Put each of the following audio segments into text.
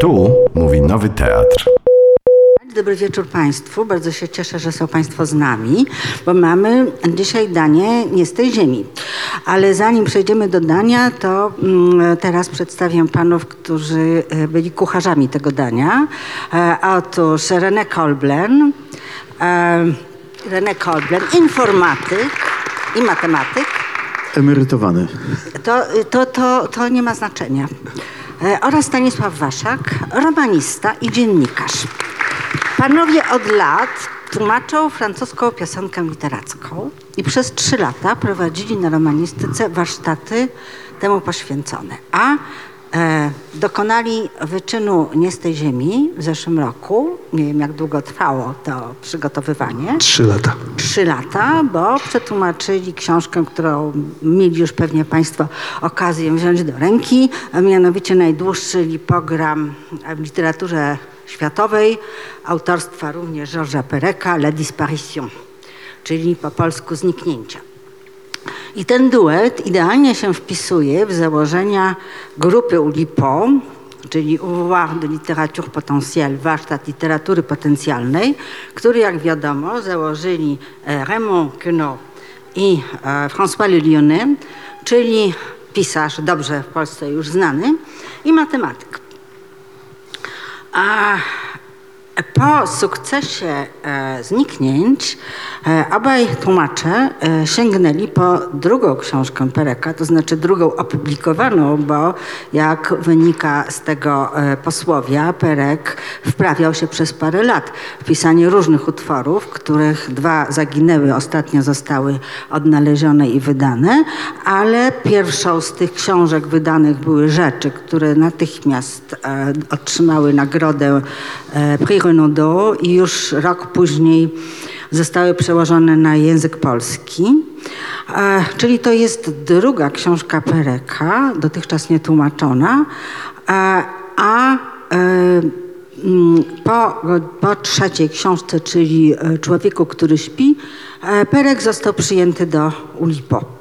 Tu mówi Nowy Teatr. Dobry wieczór Państwu. Bardzo się cieszę, że są Państwo z nami, bo mamy dzisiaj danie nie z tej ziemi. Ale zanim przejdziemy do dania, to mm, teraz przedstawię Panów, którzy e, byli kucharzami tego dania. E, otóż René Kolblen, e, René Kolblen, informatyk i matematyk. Emerytowany. To, to, to, to nie ma znaczenia. E, oraz Stanisław Waszak, romanista i dziennikarz. Panowie od lat tłumaczą francuską piosenkę literacką i przez trzy lata prowadzili na romanistyce warsztaty temu poświęcone. A dokonali wyczynu Nie z tej ziemi w zeszłym roku. Nie wiem, jak długo trwało to przygotowywanie Trzy lata. trzy lata, bo przetłumaczyli książkę, którą mieli już pewnie Państwo okazję wziąć do ręki, a mianowicie najdłuższy lipogram w literaturze światowej, autorstwa również Georgesa Pereka, La Disparition, czyli po polsku zniknięcia. I ten duet idealnie się wpisuje w założenia grupy Ulipo, czyli Ouvroir de Littérature Potentielle, warsztat literatury potencjalnej, który jak wiadomo założyli e, Raymond Queneau i e, François Le Lyonnais, czyli pisarz dobrze w Polsce już znany i matematyk. A po sukcesie e, zniknięć e, obaj tłumacze e, sięgnęli po drugą książkę Pereka, to znaczy drugą opublikowaną, bo jak wynika z tego posłowia, Perek wprawiał się przez parę lat w pisanie różnych utworów, których dwa zaginęły, ostatnio zostały odnalezione i wydane, ale pierwszą z tych książek wydanych były rzeczy, które natychmiast otrzymały nagrodę Prix Renaudot i już rok później zostały przełożone na język polski. E, czyli to jest druga książka Pereka, dotychczas nietłumaczona, e, a e, mm, po, po trzeciej książce, czyli Człowieku, który śpi, Perek został przyjęty do Ulipo.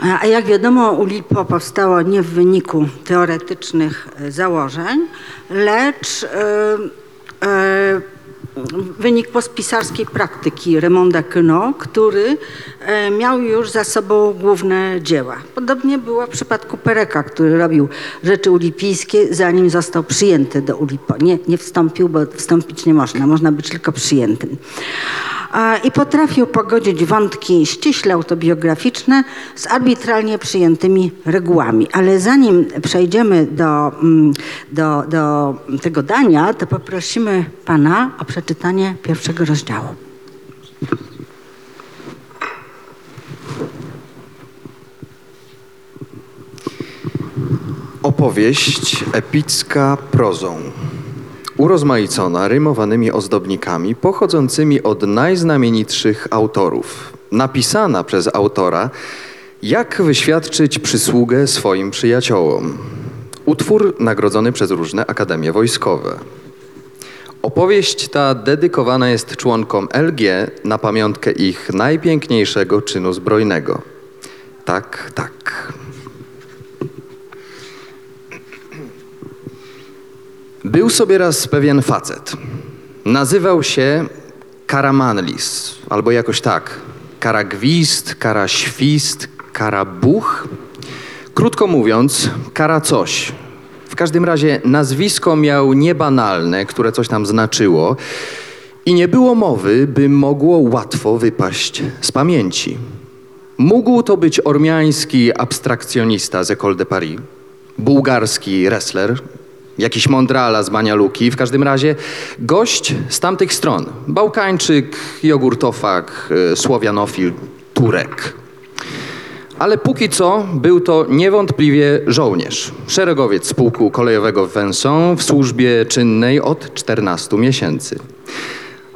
A jak wiadomo, ULIPO powstało nie w wyniku teoretycznych e, założeń, lecz e, e, wynik postpisarskiej praktyki Raymonda Queneau, który miał już za sobą główne dzieła. Podobnie było w przypadku Pereka, który robił rzeczy ulipijskie, zanim został przyjęty do ULIPO. Nie, nie wstąpił, bo wstąpić nie można, można być tylko przyjętym. I potrafił pogodzić wątki ściśle autobiograficzne z arbitralnie przyjętymi regułami. Ale zanim przejdziemy do, mm, do, do tego dania, to poprosimy Pana o przeczytanie pierwszego rozdziału. Opowieść epicka prozą, urozmaicona rymowanymi ozdobnikami pochodzącymi od najznamienitszych autorów, napisana przez autora, jak wyświadczyć przysługę swoim przyjaciołom. Utwór nagrodzony przez różne akademie wojskowe. Opowieść ta dedykowana jest członkom LG na pamiątkę ich najpiękniejszego czynu zbrojnego. Tak, tak. Był sobie raz pewien facet. Nazywał się Karamanlis, albo jakoś tak. Karagwist, Karaświst, Karabuch. Krótko mówiąc, Kara coś. W każdym razie nazwisko miał niebanalne, które coś tam znaczyło i nie było mowy, by mogło łatwo wypaść z pamięci. Mógł to być ormiański abstrakcjonista z École de Paris, bułgarski wrestler, jakiś mądrala z Banialuki, w każdym razie gość z tamtych stron. Bałkańczyk, jogurtofag, e, słowianofil, Turek. Ale póki co był to niewątpliwie żołnierz, szeregowiec z pułku kolejowego w Venson w służbie czynnej od 14 miesięcy.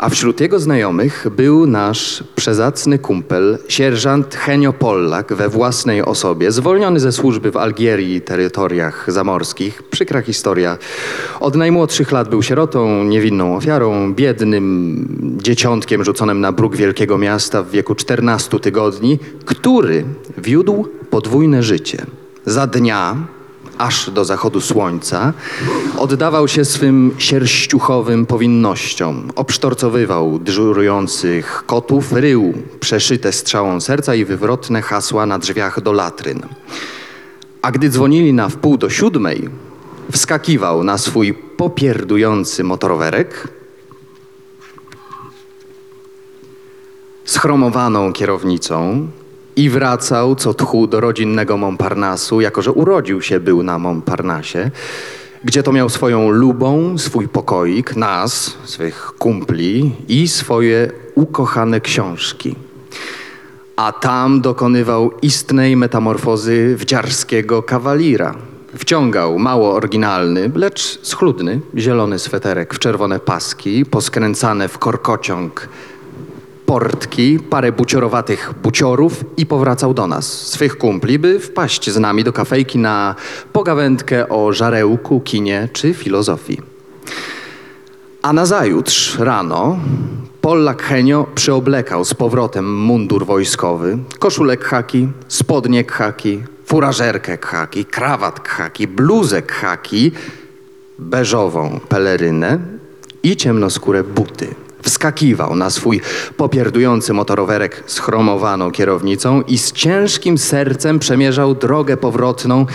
A wśród jego znajomych był nasz przezacny kumpel, sierżant Henio Pollak we własnej osobie, zwolniony ze służby w Algierii i terytoriach zamorskich. Przykra historia. Od najmłodszych lat był sierotą, niewinną ofiarą, biednym dzieciątkiem rzuconym na bruk wielkiego miasta w wieku 14 tygodni, który wiódł podwójne życie. Za dnia aż do zachodu słońca, oddawał się swym sierściuchowym powinnościom. Obsztorcowywał dyżurujących kotów, rył przeszyte strzałą serca i wywrotne hasła na drzwiach do latryn. A gdy dzwonili na wpół do siódmej, wskakiwał na swój popierdujący motorowerek, schromowaną kierownicą i wracał co tchu do rodzinnego Montparnasu, jako że urodził się był na Montparnasie, gdzie to miał swoją lubą, swój pokoik, nas, swych kumpli i swoje ukochane książki. A tam dokonywał istnej metamorfozy wdziarskiego kawalira. Wciągał mało oryginalny, lecz schludny, zielony sweterek w czerwone paski, poskręcane w korkociąg portki, parę buciorowatych buciorów i powracał do nas, swych kumpli, by wpaść z nami do kafejki na pogawędkę o żarełku, kinie czy filozofii. A nazajutrz rano Pollak Henio przyoblekał z powrotem mundur wojskowy, koszulek haki, spodnie haki, furażerkę haki, krawat haki, bluzek haki, beżową pelerynę i ciemnoskóre buty. Wskakiwał na swój popierdujący motorowerek z chromowaną kierownicą i z ciężkim sercem przemierzał drogę powrotną,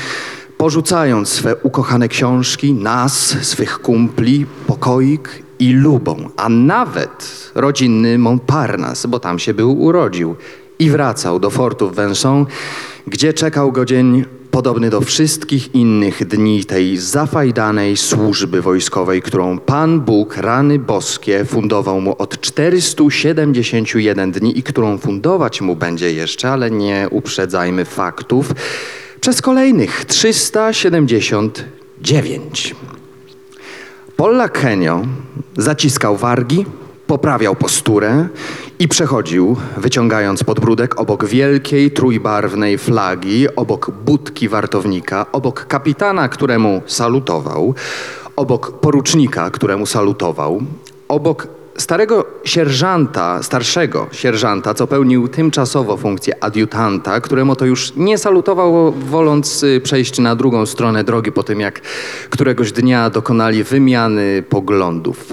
porzucając swe ukochane książki, nas, swych kumpli, pokoik i lubą, a nawet rodzinny Montparnasse, bo tam się był urodził. I wracał do fortu w gdzie czekał go dzień podobny do wszystkich innych dni tej zafajdanej służby wojskowej, którą Pan Bóg, rany boskie, fundował mu od 471 dni i którą fundować mu będzie jeszcze, ale nie uprzedzajmy faktów, przez kolejnych 379. Pollak Henio zaciskał wargi, poprawiał posturę i przechodził, wyciągając podbródek obok wielkiej trójbarwnej flagi, obok budki wartownika, obok kapitana, któremu salutował, obok porucznika, któremu salutował, obok starego sierżanta, starszego sierżanta, co pełnił tymczasowo funkcję adiutanta, któremu to już nie salutował, woląc y, przejść na drugą stronę drogi po tym, jak któregoś dnia dokonali wymiany poglądów.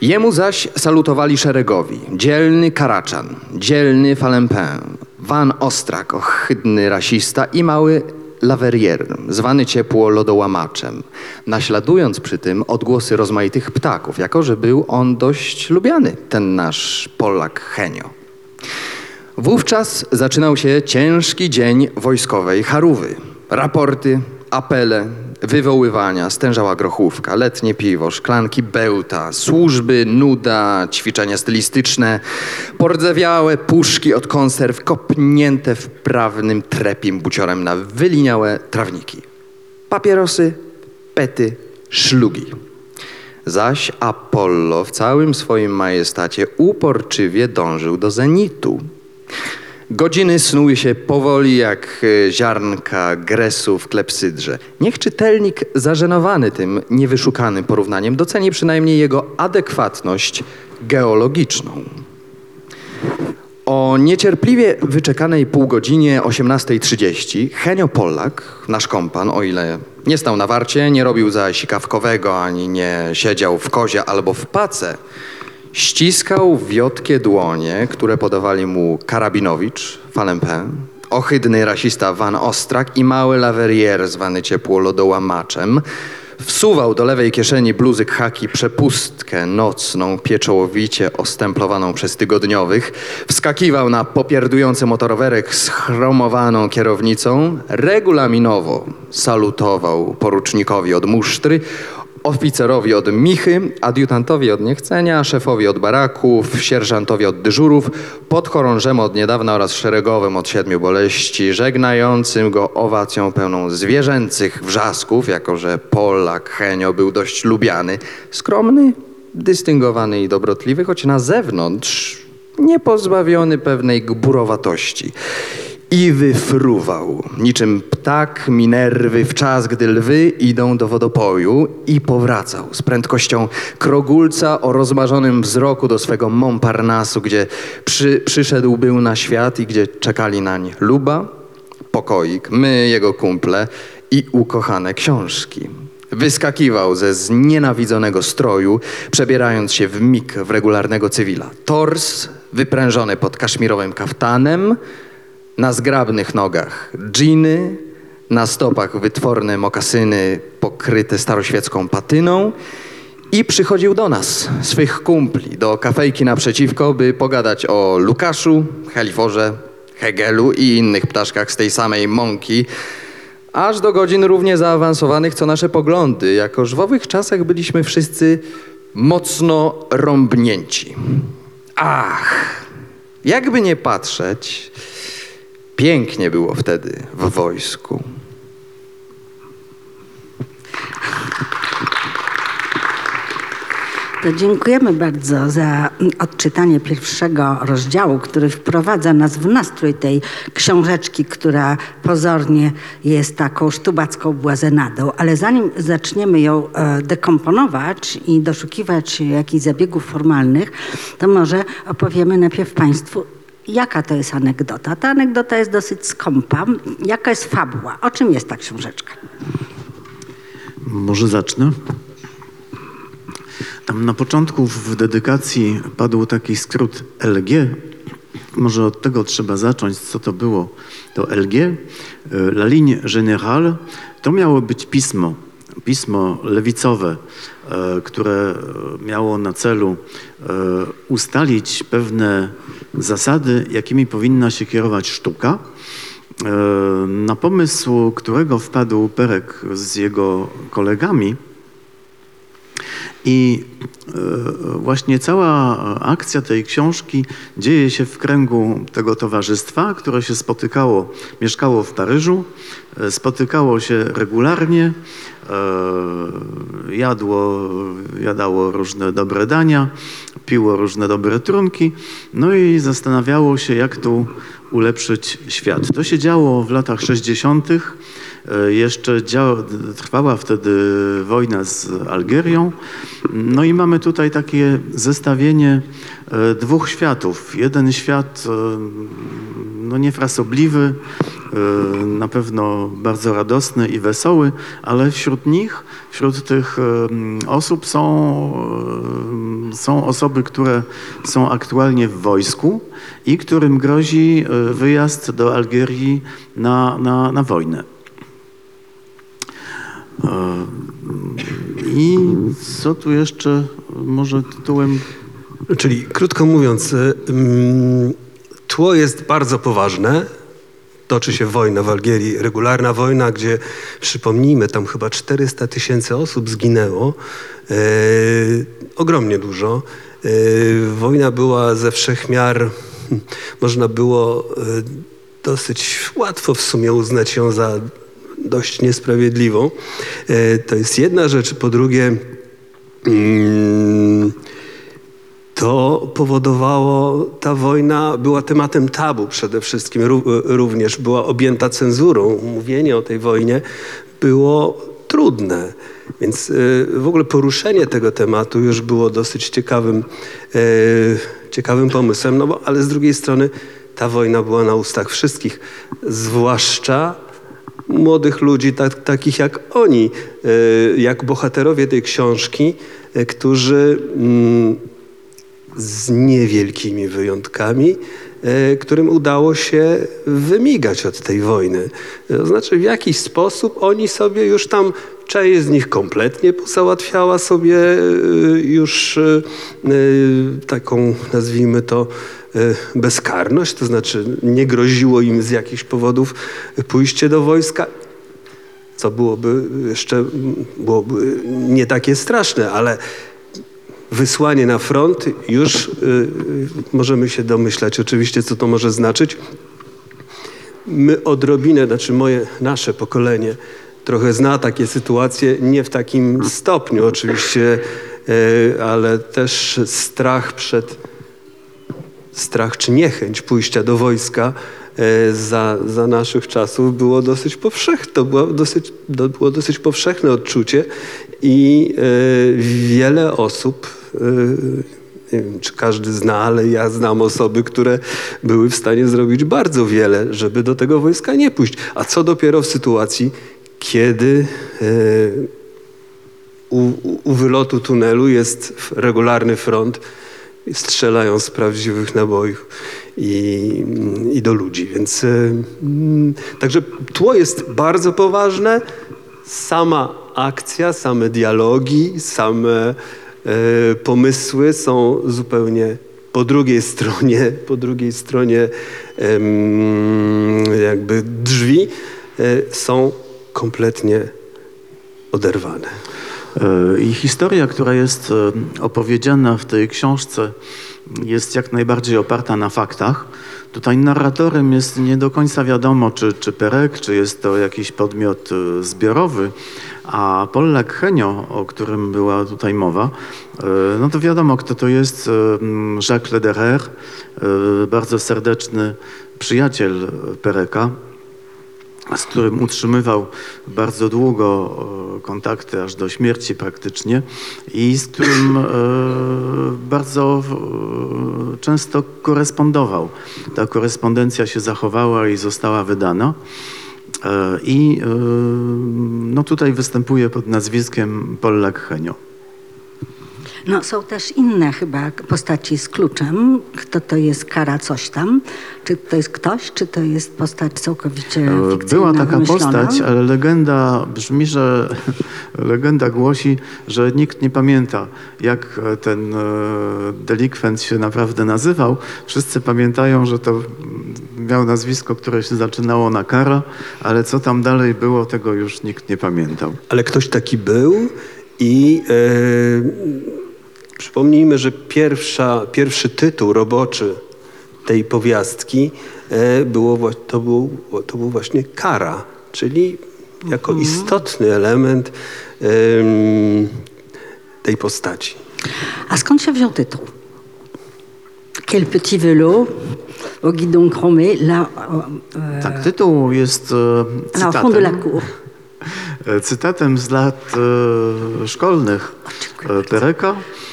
Jemu zaś salutowali szeregowi dzielny Karaczan, dzielny Falempin, Van Ostrak, ohydny rasista i mały Laverrier, zwany ciepło lodołamaczem, naśladując przy tym odgłosy rozmaitych ptaków, jako że był on dość lubiany, ten nasz Polak Henio. Wówczas zaczynał się ciężki dzień wojskowej charówy. Raporty, apele, wywoływania, stężała grochówka, letnie piwo, szklanki bełta, służby, nuda, ćwiczenia stylistyczne, pordzewiałe puszki od konserw kopnięte wprawnym trepim buciorem na wyliniałe trawniki. Papierosy, pety, szlugi. Zaś Apollo w całym swoim majestacie uporczywie dążył do zenitu. Godziny snuły się powoli jak e, ziarnka gresu w klepsydrze. Niech czytelnik zażenowany tym niewyszukanym porównaniem doceni przynajmniej jego adekwatność geologiczną. O niecierpliwie wyczekanej półgodzinie 18.30 Henio Pollak, nasz kompan, o ile nie stał na warcie, nie robił za sikawkowego, ani nie siedział w kozie albo w pace, ściskał wiotkie dłonie, które podawali mu Karabinowicz, Falempin, ohydny rasista Van Ostrak i mały Laverrier zwany ciepło lodołamaczem, Wsuwał do lewej kieszeni bluzy haki przepustkę nocną, pieczołowicie ostemplowaną przez tygodniowych. Wskakiwał na popierdujący motorowerek z chromowaną kierownicą. Regulaminowo salutował porucznikowi od musztry, oficerowi od michy, adiutantowi od niechcenia, szefowi od baraków, sierżantowi od dyżurów, podchorążemu od niedawna oraz szeregowym od siedmiu boleści, żegnającym go owacją pełną zwierzęcych wrzasków, jako że Polak Henio był dość lubiany, skromny, dystyngowany i dobrotliwy, choć na zewnątrz niepozbawiony pewnej gburowatości. I wyfruwał, niczym ptak Minerwy w czas, gdy lwy idą do wodopoju i powracał z prędkością krogulca o rozmarzonym wzroku do swego Montparnasu, gdzie przy, przyszedł był na świat i gdzie czekali nań luba, pokoik, my, jego kumple i ukochane książki. Wyskakiwał ze znienawidzonego stroju, przebierając się w mig w regularnego cywila. Tors wyprężony pod kaszmirowym kaftanem, na zgrabnych nogach. Dżiny, na stopach wytworne mokasyny pokryte staroświecką patyną. I przychodził do nas, swych kumpli, do kafejki naprzeciwko, by pogadać o Lukaszu, Heliforze, Hegelu i innych ptaszkach z tej samej mąki, aż do godzin równie zaawansowanych co nasze poglądy, jako że w owych czasach byliśmy wszyscy mocno rąbnięci. Ach, jakby nie patrzeć, pięknie było wtedy w wojsku. To dziękujemy bardzo za odczytanie pierwszego rozdziału, który wprowadza nas w nastrój tej książeczki, która pozornie jest taką sztubacką błazenadą. Ale zanim zaczniemy ją e, dekomponować i doszukiwać jakichś zabiegów formalnych, to może opowiemy najpierw Państwu, jaka to jest anegdota. Ta anegdota jest dosyć skąpa. Jaka jest fabuła? O czym jest ta książeczka? Może zacznę. Tam na początku w dedykacji padł taki skrót LG. Może od tego trzeba zacząć, co to było. To LG, y, La Ligne Générale, to miało być pismo, pismo lewicowe, które miało na celu e, ustalić pewne zasady, jakimi powinna się kierować sztuka. E, Na pomysł, którego wpadł Perek z jego kolegami, i e, właśnie cała akcja tej książki dzieje się w kręgu tego towarzystwa, które się spotykało, mieszkało w Paryżu, e, spotykało się regularnie, e, jadło, jadało różne dobre dania, piło różne dobre trunki, no i zastanawiało się, jak tu ulepszyć świat. To się działo w latach 60. E, Jeszcze działa, trwała wtedy wojna z Algierią. No i mamy tutaj takie zestawienie e, dwóch światów. Jeden świat e, no niefrasobliwy, na pewno bardzo radosny i wesoły, ale wśród nich, wśród tych osób są, są osoby, które są aktualnie w wojsku i którym grozi wyjazd do Algierii na, na, na wojnę. I co tu jeszcze może tytułem Czyli krótko mówiąc, y, mm, tło jest bardzo poważne. Toczy się wojna w Algierii, regularna wojna, gdzie przypomnijmy, tam chyba 400 tysięcy osób zginęło. E, ogromnie dużo. E, wojna była ze wszech miar, można było dosyć łatwo w sumie uznać ją za dość niesprawiedliwą. E, to jest jedna rzecz. Po drugie, mm, to powodowało, ta wojna była tematem tabu przede wszystkim, ró- również była objęta cenzurą. Mówienie o tej wojnie było trudne. Więc y, w ogóle poruszenie tego tematu już było dosyć ciekawym, y, ciekawym pomysłem, no bo, ale z drugiej strony ta wojna była na ustach wszystkich, zwłaszcza młodych ludzi, tak, takich jak oni, y, jak bohaterowie tej książki, y, którzy mm, z niewielkimi wyjątkami, e, którym udało się wymigać od tej wojny. To znaczy w jakiś sposób oni sobie już tam, część z nich kompletnie załatwiała sobie e, już e, e, taką, nazwijmy to, e, bezkarność, to znaczy nie groziło im z jakichś powodów pójście do wojska co byłoby jeszcze byłoby nie takie straszne, ale wysłanie na front, już y, możemy się domyślać oczywiście, co to może znaczyć. My odrobinę, znaczy moje, nasze pokolenie trochę zna takie sytuacje, nie w takim stopniu oczywiście, y, ale też strach przed, strach czy niechęć pójścia do wojska e, za, za naszych czasów było dosyć powszechne. To było dosyć, to było dosyć powszechne odczucie i e, wiele osób, e, nie wiem czy każdy zna, ale ja znam osoby, które były w stanie zrobić bardzo wiele, żeby do tego wojska nie pójść. A co dopiero w sytuacji, kiedy u, u- wylotu tunelu jest regularny front, strzelają z prawdziwych nabojów i, i do ludzi. Więc e, mm, także tło jest bardzo poważne. Sama akcja, same dialogi, same e, pomysły są zupełnie po drugiej stronie, po drugiej stronie em, jakby drzwi e, są kompletnie oderwane. E, I historia, która jest e, opowiedziana w tej książce, jest jak najbardziej oparta na faktach. Tutaj narratorem jest nie do końca wiadomo, czy, czy Perek, czy jest to jakiś podmiot e, zbiorowy, a Pollak Henio, o którym była tutaj mowa, no to wiadomo, kto to jest. Jacques Lederer, bardzo serdeczny przyjaciel Pereka, z którym utrzymywał bardzo długo e, kontakty, aż do śmierci praktycznie i z którym e, bardzo e, często korespondował. Ta korespondencja się zachowała i została wydana. I no tutaj występuje pod nazwiskiem Pollak Henio. No, są też inne chyba postaci z kluczem. Kto to jest kara coś tam? Czy to jest ktoś, czy to jest postać całkowicie E, fikcyjna, Była taka wymyślona? postać, ale legenda brzmi, że legenda głosi, że nikt nie pamięta, jak ten e, delikwent się naprawdę nazywał. Wszyscy pamiętają, że to miał nazwisko, które się zaczynało na kara, ale co tam dalej było, tego już nikt nie pamiętał. Ale ktoś taki był i e, przypomnijmy, że pierwsza, pierwszy tytuł roboczy tej powiastki e, było, to, był, to był właśnie kara, czyli jako istotny element em, tej postaci. A skąd się wziął tytuł? Quel petit vélo au guidon chromé, là, euh, Tak, tytuł jest e, fond de la cytatem. cour. E, cytatem z lat e, szkolnych e, Pereka. E,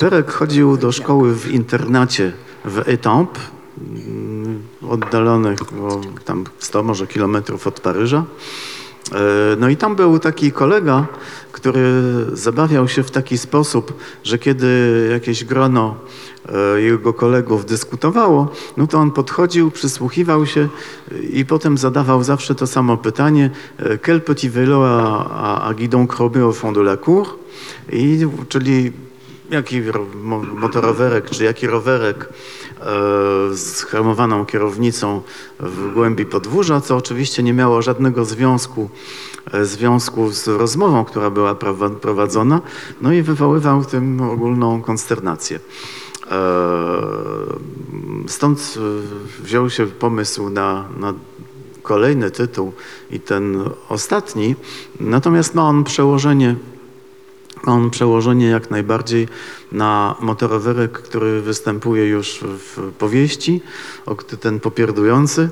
Perek chodził do szkoły w internacie w Étampes, mm, oddalonych o tam 100 może kilometrów od Paryża. E, No i tam był taki kolega, który zabawiał się w taki sposób, że kiedy jakieś grono e, jego kolegów dyskutowało, no to on podchodził, przysłuchiwał się i potem zadawał zawsze to samo pytanie e, Quel petit vélo a, a, a guidon chromé au fond de la cour? I, czyli jaki ro- mo- motorowerek, czy jaki rowerek e, z chromowaną kierownicą w głębi podwórza, co oczywiście nie miało żadnego związku, e, związku z rozmową, która była prowa- prowadzona, no i wywoływał tym ogólną konsternację. E, Stąd wziął się pomysł na, na kolejny tytuł i ten ostatni, natomiast ma on przełożenie on przełożenie jak najbardziej na motorowerek, który występuje już w powieści, ten popierdujący,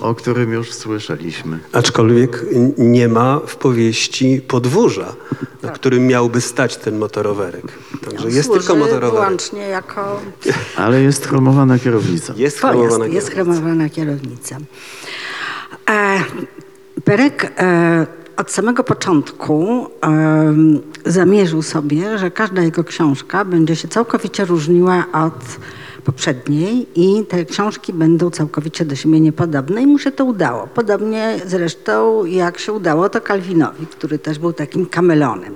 o którym już słyszeliśmy. Aczkolwiek nie ma w powieści podwórza, na którym miałby stać ten motorowerek. Także jest tylko motorowerek. wyłącznie jako... Ale jest chromowana kierownica. Jest chromowana jest kierownica. chromowana kierownica. E, Perek e, od samego początku zamierzył sobie, że każda jego książka będzie się całkowicie różniła od poprzedniej i te książki będą całkowicie do siebie niepodobne i mu się to udało. Podobnie zresztą jak się udało to Kalwinowi, który też był takim kamelonem.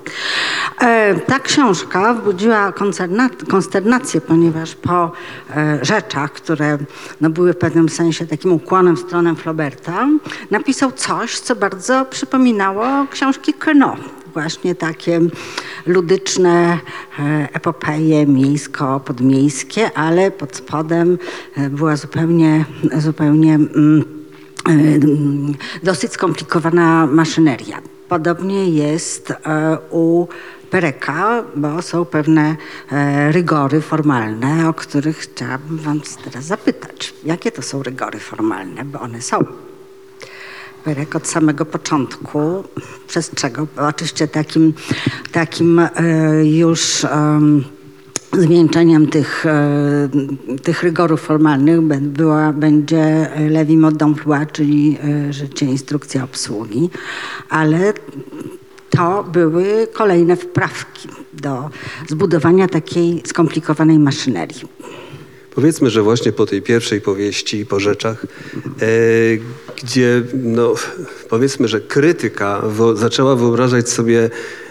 E, Ta książka wzbudziła konsterna- konsternację, ponieważ po e, rzeczach, które no, były w pewnym sensie takim ukłonem w stronę Flauberta, napisał coś, co bardzo przypominało książki Queneau. Właśnie takie ludyczne e, epopeje miejsko-podmiejskie, ale pod spodem e, była zupełnie, zupełnie mm, e, dosyć skomplikowana maszyneria. Podobnie jest u Pereka, bo są pewne rygory formalne, o których chciałabym wam teraz zapytać. Jakie to są rygory formalne, bo one są. Od samego początku przestrzegał, oczywiście takim, takim e, już em, zwieńczeniem tych, e, tych rygorów formalnych była, będzie Lewi Mode d'Emploi, czyli e, życie instrukcja obsługi, ale to były kolejne wprawki do zbudowania takiej skomplikowanej maszynerii. Powiedzmy, że właśnie po tej pierwszej powieści, po rzeczach, e, gdzie no, powiedzmy, że krytyka wo, zaczęła wyobrażać sobie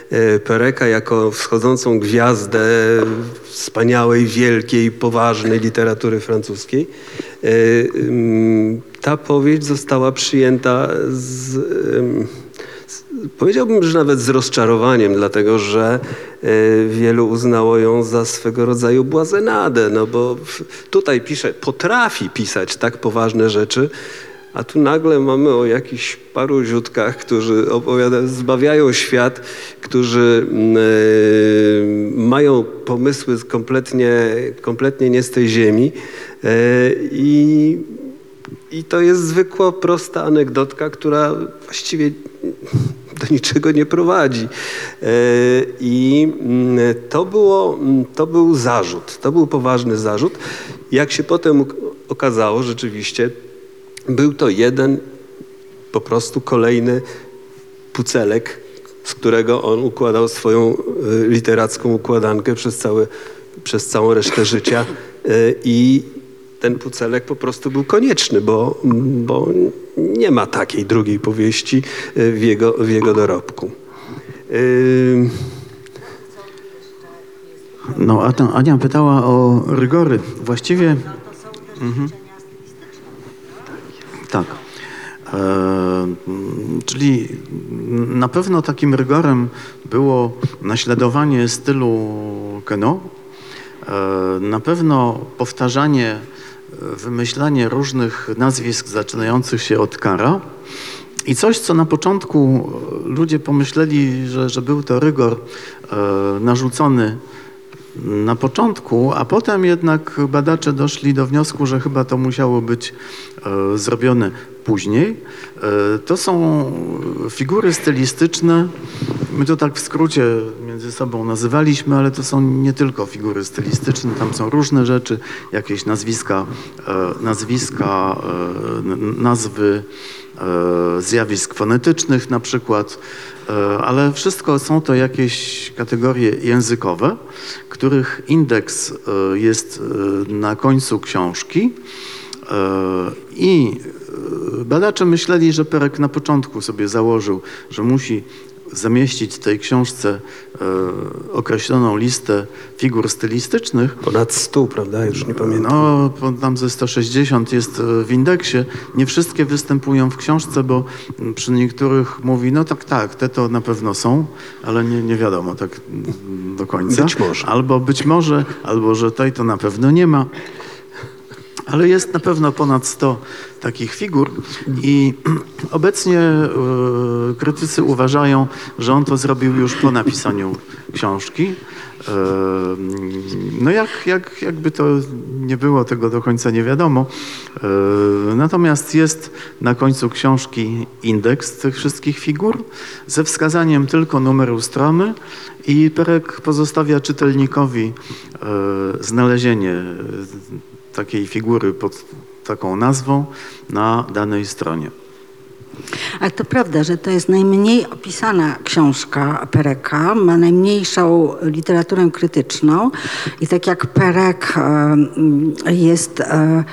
e, Pereka jako wschodzącą gwiazdę wspaniałej, wielkiej, poważnej literatury francuskiej. E, ta powieść została przyjęta z, z- powiedziałbym, że nawet z rozczarowaniem, dlatego że e, wielu uznało ją za swego rodzaju błazenadę, no bo tutaj pisze, potrafi pisać tak poważne rzeczy, a tu nagle mamy o jakichś paru ziutkach, którzy opowiadają, zbawiają świat, którzy mm, e, mają pomysły kompletnie, kompletnie nie z tej ziemi e, i i to jest zwykła, prosta anegdotka, która właściwie do niczego nie prowadzi. E, I mm, to, było, mm, to był zarzut, to był poważny zarzut. Jak się potem okazało, rzeczywiście był to jeden po prostu kolejny pucelek, z którego on układał swoją e, literacką układankę przez, cały, przez całą resztę życia. E, I ten pucelek po prostu był konieczny, bo, bo nie ma takiej drugiej powieści e, w jego, w jego dorobku. Ym, No, a Ania pytała o rygory. Właściwie... Mhm. Tak. E, czyli na pewno takim rygorem było naśladowanie stylu Keno. E, na pewno powtarzanie, e, wymyślanie różnych nazwisk zaczynających się od kara. I coś, co na początku ludzie pomyśleli, że, że był to rygor e, narzucony na początku, a potem jednak badacze doszli do wniosku, że chyba to musiało być e, zrobione później. E, to są figury stylistyczne. My to tak w skrócie między sobą nazywaliśmy, ale to są nie tylko figury stylistyczne, tam są różne rzeczy, jakieś nazwiska, e, nazwiska e, nazwy e, zjawisk fonetycznych na przykład, ale wszystko są to jakieś kategorie językowe, których indeks jest na końcu książki i badacze myśleli, że Perek na początku sobie założył, że musi zamieścić w tej książce e, określoną listę figur stylistycznych, ponad stu, prawda? Już nie pamiętam. no, tam ze 160 jest e, w indeksie. Nie wszystkie występują w książce, bo przy niektórych mówi, no tak, tak, te to na pewno są, ale nie, nie wiadomo tak do końca. Być może. Albo być może, albo że tej to na pewno nie ma. Ale jest na pewno ponad 100 takich figur i obecnie e, krytycy uważają, że on to zrobił już po napisaniu książki. E, no jak, jak, jakby to nie było, tego do końca nie wiadomo. E, natomiast jest na końcu książki indeks tych wszystkich figur ze wskazaniem tylko numeru strony i Perek pozostawia czytelnikowi znalezienie takiej figury pod taką nazwą na danej stronie. Ale to prawda, że to jest najmniej opisana książka Pereka, ma najmniejszą literaturę krytyczną i tak jak Perek jest e,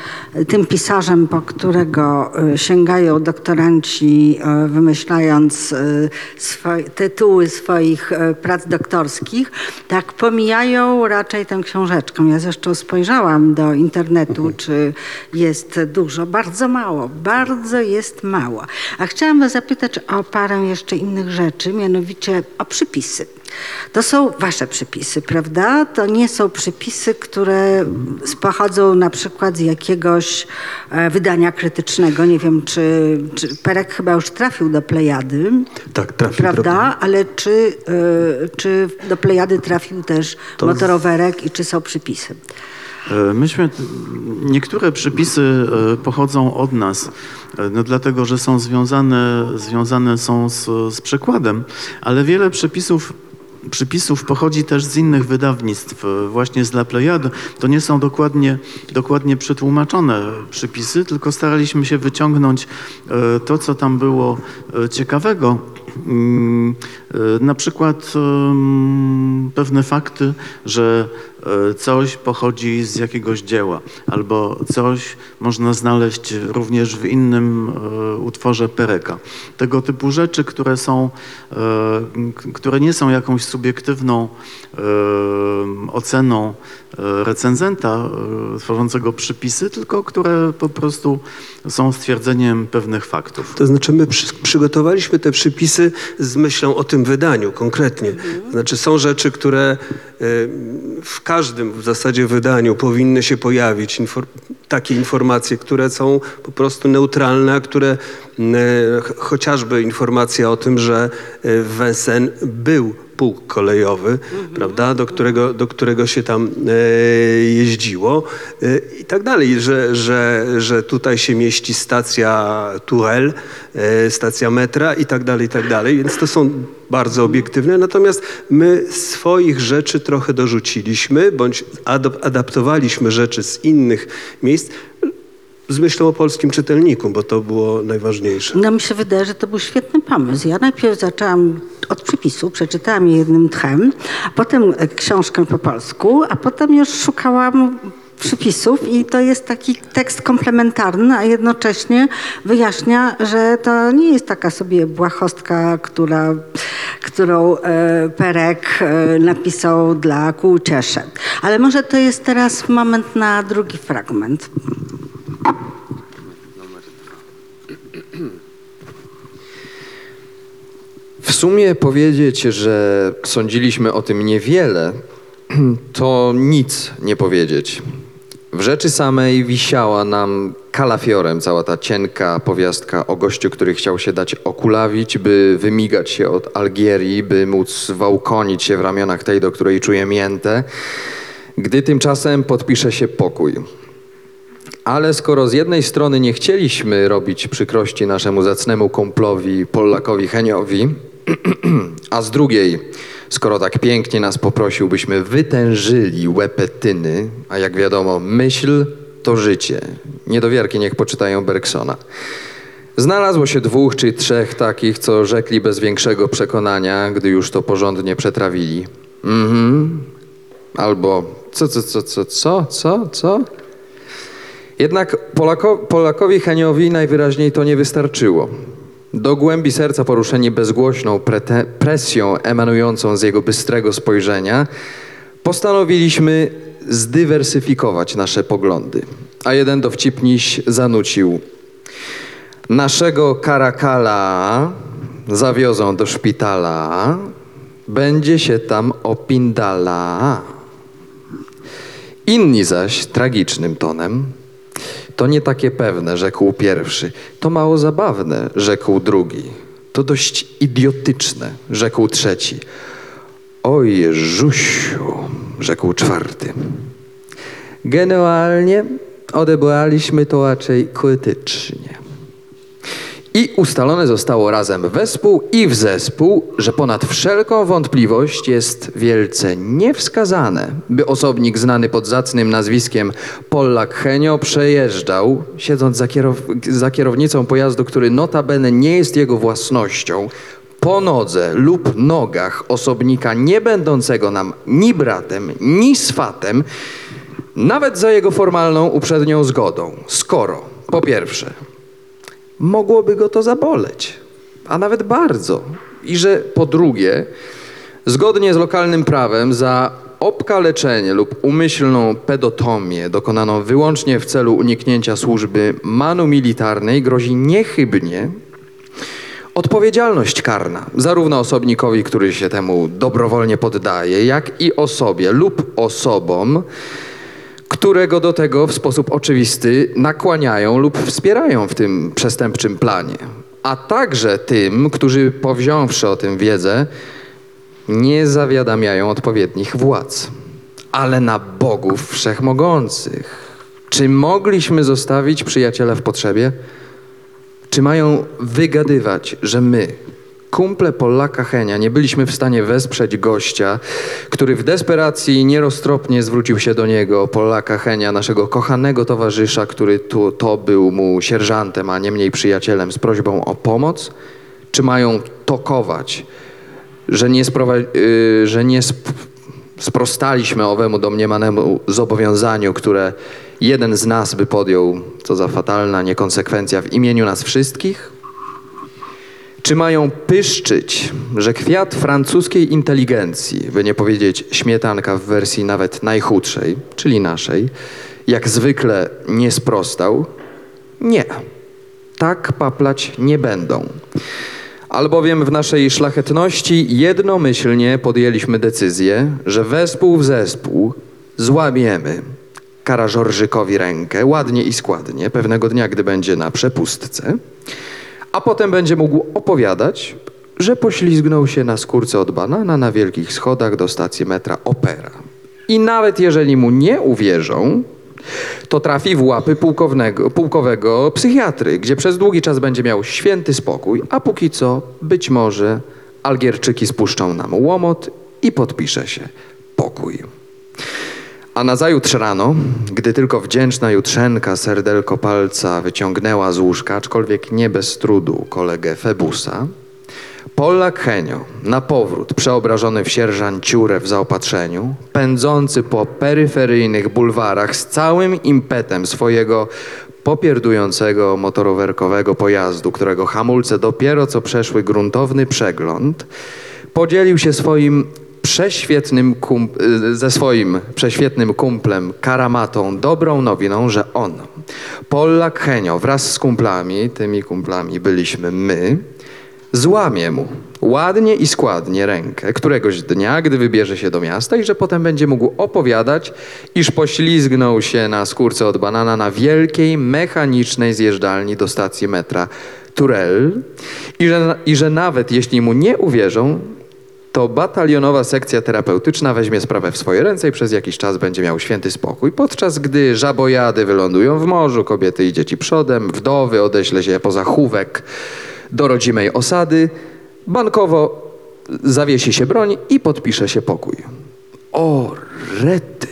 tym pisarzem, po którego e, sięgają doktoranci, e, wymyślając swoje, tytuły swoich prac doktorskich, tak pomijają raczej tę książeczkę. Ja zresztą spojrzałam do internetu, czy jest dużo. Bardzo mało, bardzo jest mało. A chciałam was zapytać o parę jeszcze innych rzeczy, mianowicie o przypisy. To są wasze przypisy, prawda? To nie są przypisy, które pochodzą na przykład z jakiegoś e, wydania krytycznego. Nie wiem, czy, czy Perek chyba już trafił do Plejady. Tak, trafił, Prawda? prawda? Ale czy, e, czy do Plejady trafił też To motorowerek i czy są przypisy? E, Myśmy, niektóre przypisy e, pochodzą od nas, e, no dlatego, że są związane, związane są z, z przekładem, ale wiele przepisów przypisów pochodzi też z innych wydawnictw, właśnie z La Plejade. To nie są dokładnie, dokładnie przetłumaczone przypisy, tylko staraliśmy się wyciągnąć to, co tam było ciekawego. Mm, Na przykład pewne fakty, że coś pochodzi z jakiegoś dzieła, albo coś można znaleźć również w innym e, utworze Pereka. Tego typu rzeczy, które są, e, które nie są jakąś subiektywną e, oceną e, recenzenta e, tworzącego przypisy, tylko które po prostu są stwierdzeniem pewnych faktów. To znaczy my przy, przygotowaliśmy te przypisy z myślą o tym wydaniu konkretnie. Znaczy są rzeczy, które w każdym w zasadzie wydaniu powinny się pojawić. Infor, takie informacje, które są po prostu neutralne, a które ch- chociażby informacja o tym, że y, w Vincennes był pułk kolejowy, prawda, do którego, do którego się tam e, jeździło. E, i tak dalej, że, że, że tutaj się mieści stacja Tourelle, e, stacja metra i tak dalej, i tak dalej, więc to są bardzo obiektywne, natomiast my swoich rzeczy trochę dorzuciliśmy, bądź adap- adaptowaliśmy rzeczy z innych miejsc z myślą o polskim czytelniku, bo to było najważniejsze. No mi się wydaje, że to był świetny pomysł. Ja najpierw zaczęłam od przypisu, przeczytałam je jednym tchem, potem książkę po polsku, a potem już szukałam przypisów i to jest taki tekst komplementarny, a jednocześnie wyjaśnia, że to nie jest taka sobie błahostka, która, którą e, Perek e, napisał dla kółcieszy. Ale może to jest teraz moment na drugi fragment. W sumie powiedzieć, że sądziliśmy o tym niewiele, to nic nie powiedzieć. W rzeczy samej wisiała nam kalafiorem cała ta cienka powiastka o gościu, który chciał się dać okulawić, by wymigać się od Algierii, by móc wałkonić się w ramionach tej, do której czuje miętę, gdy tymczasem podpisze się pokój. Ale skoro z jednej strony nie chcieliśmy robić przykrości naszemu zacnemu kumplowi Polakowi Heniowi, a z drugiej, skoro tak pięknie nas poprosił, byśmy wytężyli łepetyny, a jak wiadomo, myśl to życie. Niedowiarki niech poczytają Bergsona. Znalazło się dwóch czy trzech takich, co rzekli bez większego przekonania, gdy już to porządnie przetrawili. Mhm. Albo co, co, co, co, co, co, co? Jednak Polako, Polakowi Heniowi najwyraźniej to nie wystarczyło. Do głębi serca poruszeni bezgłośną prete, presją emanującą z jego bystrego spojrzenia, postanowiliśmy zdywersyfikować nasze poglądy. A jeden dowcipniś zanucił. Naszego karakala zawiozą do szpitala, będzie się tam opindala. Inni zaś tragicznym tonem to nie takie pewne, rzekł pierwszy. To mało zabawne, rzekł drugi. To dość idiotyczne, rzekł trzeci. Oj, Jezusiu, rzekł czwarty. Generalnie odebraliśmy to raczej krytycznie. I ustalone zostało razem wespół i w zespół, że ponad wszelką wątpliwość jest wielce niewskazane, by osobnik znany pod zacnym nazwiskiem Pollak Henio przejeżdżał, siedząc za, kierow- za kierownicą pojazdu, który notabene nie jest jego własnością, po nodze lub nogach osobnika nie będącego nam ni bratem, ni swatem, nawet za jego formalną uprzednią zgodą, skoro po pierwsze mogłoby go to zaboleć, a nawet bardzo. I że po drugie, zgodnie z lokalnym prawem za obkaleczenie lub umyślną pedotomię dokonaną wyłącznie w celu uniknięcia służby manu militarnej grozi niechybnie odpowiedzialność karna, zarówno osobnikowi, który się temu dobrowolnie poddaje, jak i osobie lub osobom, którego do tego w sposób oczywisty nakłaniają lub wspierają w tym przestępczym planie, a także tym, którzy powziąwszy o tym wiedzę, nie zawiadamiają odpowiednich władz. Ale na bogów wszechmogących, czy mogliśmy zostawić przyjaciela w potrzebie? Czy mają wygadywać, że my, kumple Polaka Henia nie byliśmy w stanie wesprzeć gościa, który w desperacji nieroztropnie zwrócił się do niego, Polaka Henia, naszego kochanego towarzysza, który tu, to był mu sierżantem, a nie mniej przyjacielem, z prośbą o pomoc? Czy mają tokować, że nie, sprowa- y, że nie sp- sprostaliśmy owemu domniemanemu zobowiązaniu, które jeden z nas by podjął, co za fatalna niekonsekwencja w imieniu nas wszystkich? Czy mają pyszczyć, że kwiat francuskiej inteligencji, by nie powiedzieć śmietanka w wersji nawet najchudszej, czyli naszej, jak zwykle nie sprostał? Nie. Tak paplać nie będą. Albowiem w naszej szlachetności jednomyślnie podjęliśmy decyzję, że wespół w zespół złamiemy Karażorżykowi rękę ładnie i składnie pewnego dnia, gdy będzie na przepustce, a potem będzie mógł opowiadać, że poślizgnął się na skórce od banana na wielkich schodach do stacji metra Opera. I nawet jeżeli mu nie uwierzą, to trafi w łapy pułkownego, pułkowego psychiatry, gdzie przez długi czas będzie miał święty spokój, a póki co być może Algierczyki spuszczą nam łomot i podpisze się pokój. A nazajutrz rano, gdy tylko wdzięczna jutrzenka serdelko palca wyciągnęła z łóżka, aczkolwiek nie bez trudu, kolegę Febusa, Polak Henio, na powrót przeobrażony w sierżanciurę w zaopatrzeniu, pędzący po peryferyjnych bulwarach z całym impetem swojego popierdującego motorowerkowego pojazdu, którego hamulce dopiero co przeszły gruntowny przegląd, podzielił się swoim prześwietnym kum- y, ze swoim prześwietnym kumplem Karamatą dobrą nowiną, że on, Polak Henio wraz z kumplami, tymi kumplami byliśmy my, złamie mu ładnie i składnie rękę któregoś dnia, gdy wybierze się do miasta i że potem będzie mógł opowiadać, iż poślizgnął się na skórce od banana na wielkiej, mechanicznej zjeżdżalni do stacji metra Turel i że, i że nawet jeśli mu nie uwierzą, to batalionowa sekcja terapeutyczna weźmie sprawę w swoje ręce i przez jakiś czas będzie miał święty spokój, podczas gdy żabojady wylądują w morzu, kobiety i dzieci przodem, wdowy odeśle się poza chówek do rodzimej osady, bankowo zawiesi się broń i podpisze się pokój. O, rety!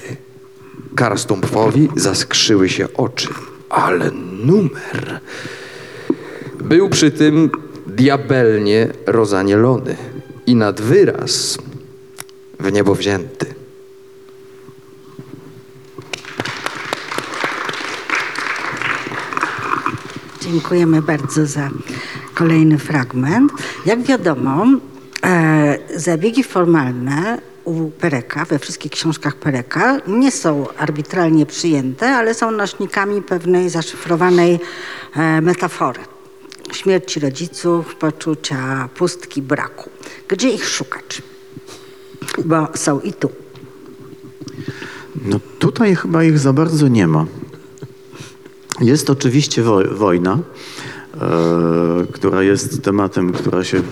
Karstumpfowi zaskrzyły się oczy. Ale numer! Był przy tym diabelnie rozanielony i nad wyraz w niebo wzięty. Dziękujemy bardzo za kolejny fragment. Jak wiadomo, e, zabiegi formalne u Pereka, we wszystkich książkach Pereka, nie są arbitralnie przyjęte, ale są nośnikami pewnej zaszyfrowanej e, metafory. Śmierci rodziców, poczucia pustki, braku. Gdzie ich szukać? Bo są i tu. No tutaj chyba ich za bardzo nie ma. Jest oczywiście woj- wojna, e, która jest tematem, która się,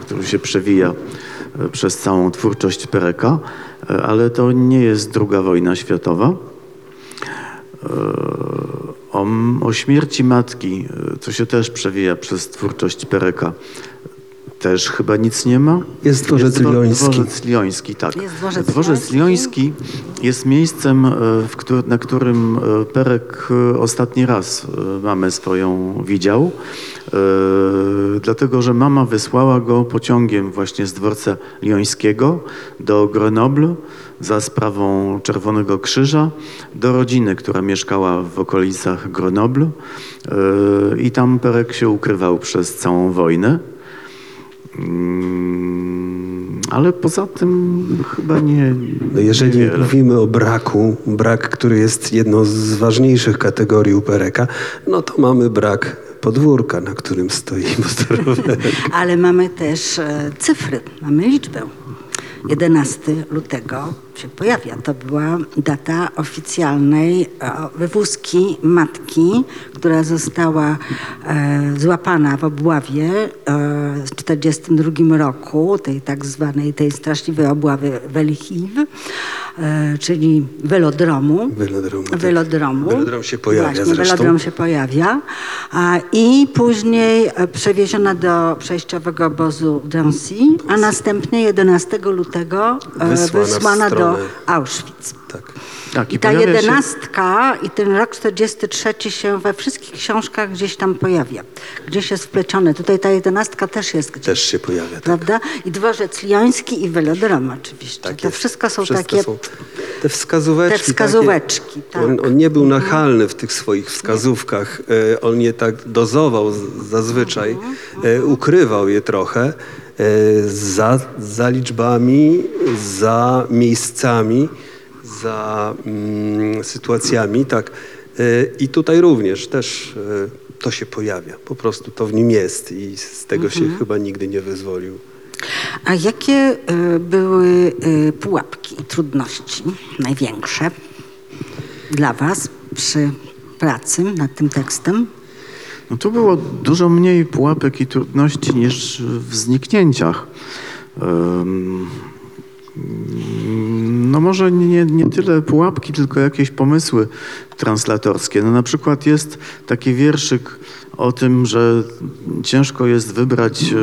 który się przewija e, przez całą twórczość Pereka, e, ale to nie jest druga wojna światowa. E, o, o śmierci matki, co się też przewija przez twórczość Pereka, też chyba nic nie ma. Jest dworzec dwo- lioński. Dworzec Lioński, tak. Jest dworzec dworzec lioński. Jest miejscem, e, któr- na którym e, Perek e, ostatni raz mamę swoją widział, e, dlatego że mama wysłała go pociągiem właśnie z dworca Liońskiego do Grenoble za sprawą Czerwonego Krzyża do rodziny, która mieszkała w okolicach Grenoble e, i tam Perek się ukrywał przez całą wojnę. Mm, Ale poza tym chyba nie. No jeżeli mówimy o braku, brak, który jest jedną z ważniejszych kategorii u Pereka, no to mamy brak podwórka, na którym stoi. Ale mamy też e, cyfry, mamy liczbę. 11 lutego się pojawia. To była data oficjalnej e, wywózki matki, która została e, złapana w Obławie e, w 1942 roku, tej tak zwanej, tej straszliwej obławy Welichiw, e, czyli welodromu. Welodromu, tak. Welodromu. Welodrom się pojawia Właśnie, zresztą. welodrom się pojawia. I później przewieziona do przejściowego obozu w Drancy, a następnie 11 lutego Wysłana wysłana do stronę- Auschwitz. Tak. Tak, I ta pojawia się- jedenastka i ten rok 43 się we wszystkich książkach gdzieś tam pojawia. Gdzieś jest wplecione. Tutaj ta jedenastka też jest gdzieś. Też się pojawia. Tak. Prawda? I dworzec Lioński i Welodrom oczywiście. Tak to jest. wszystko są Wszystko takie... są te wskazóweczki. Te wskazóweczki, takie. tak. On, on nie był nachalny w tych swoich wskazówkach. E, On je tak dozował zazwyczaj, e, ukrywał je trochę za, za liczbami, za miejscami, za mm, sytuacjami. Tak. E, I tutaj również też e, to się pojawia. Po prostu to w nim jest i z tego się chyba nigdy nie wyzwolił. A jakie y, były y, pułapki trudności największe dla Was przy pracy nad tym tekstem? No tu było dużo mniej pułapek i trudności niż w zniknięciach. No może nie, nie tyle pułapki, tylko jakieś pomysły translatorskie. No na przykład jest taki wierszyk o tym, że ciężko jest wybrać e,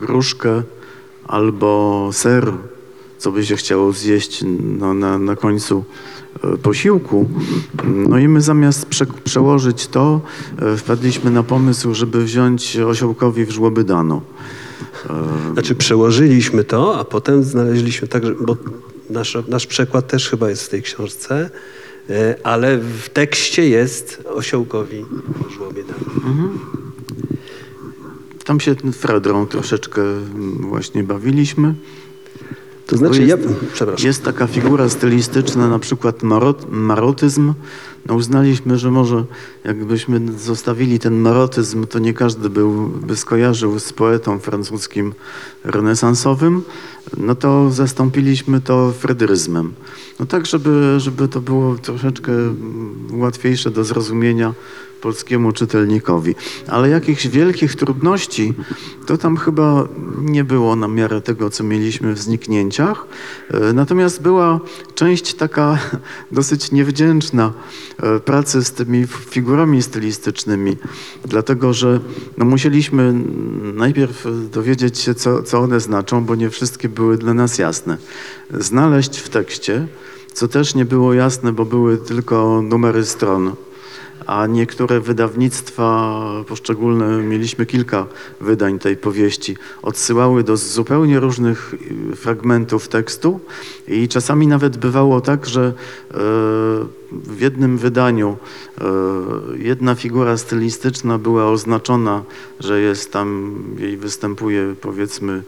gruszkę albo ser, co by się chciało zjeść no, na, na końcu e, posiłku. No i my zamiast prze, przełożyć to, e, wpadliśmy na pomysł, żeby wziąć osiołkowi w żłoby dano. Znaczy przełożyliśmy to, a potem znaleźliśmy także, bo nasz, nasz przekład też chyba jest w tej książce, e, ale w tekście jest osiołkowi żłobie dany. Tam się Fredrą troszeczkę właśnie bawiliśmy. To znaczy, jest, ja, przepraszam. jest taka figura stylistyczna, na przykład marot, marotyzm. No uznaliśmy, że może jakbyśmy zostawili ten marotyzm, to nie każdy był, by skojarzył z poetą francuskim renesansowym, no to zastąpiliśmy to fryderyzmem. No tak, żeby, żeby to było troszeczkę łatwiejsze do zrozumienia polskiemu czytelnikowi. Ale jakichś wielkich trudności to tam chyba nie było na miarę tego, co mieliśmy w zniknięciach. E, Natomiast była część taka dosyć niewdzięczna e, pracy z tymi figurami stylistycznymi, dlatego że no, musieliśmy najpierw dowiedzieć się, co, co one znaczą, bo nie wszystkie były dla nas jasne. Znaleźć w tekście, co też nie było jasne, bo były tylko numery stron a niektóre wydawnictwa poszczególne, mieliśmy kilka wydań tej powieści, odsyłały do zupełnie różnych y, fragmentów tekstu i czasami nawet bywało tak, że e, w jednym wydaniu e, jedna figura stylistyczna była oznaczona, że jest tam, jej występuje powiedzmy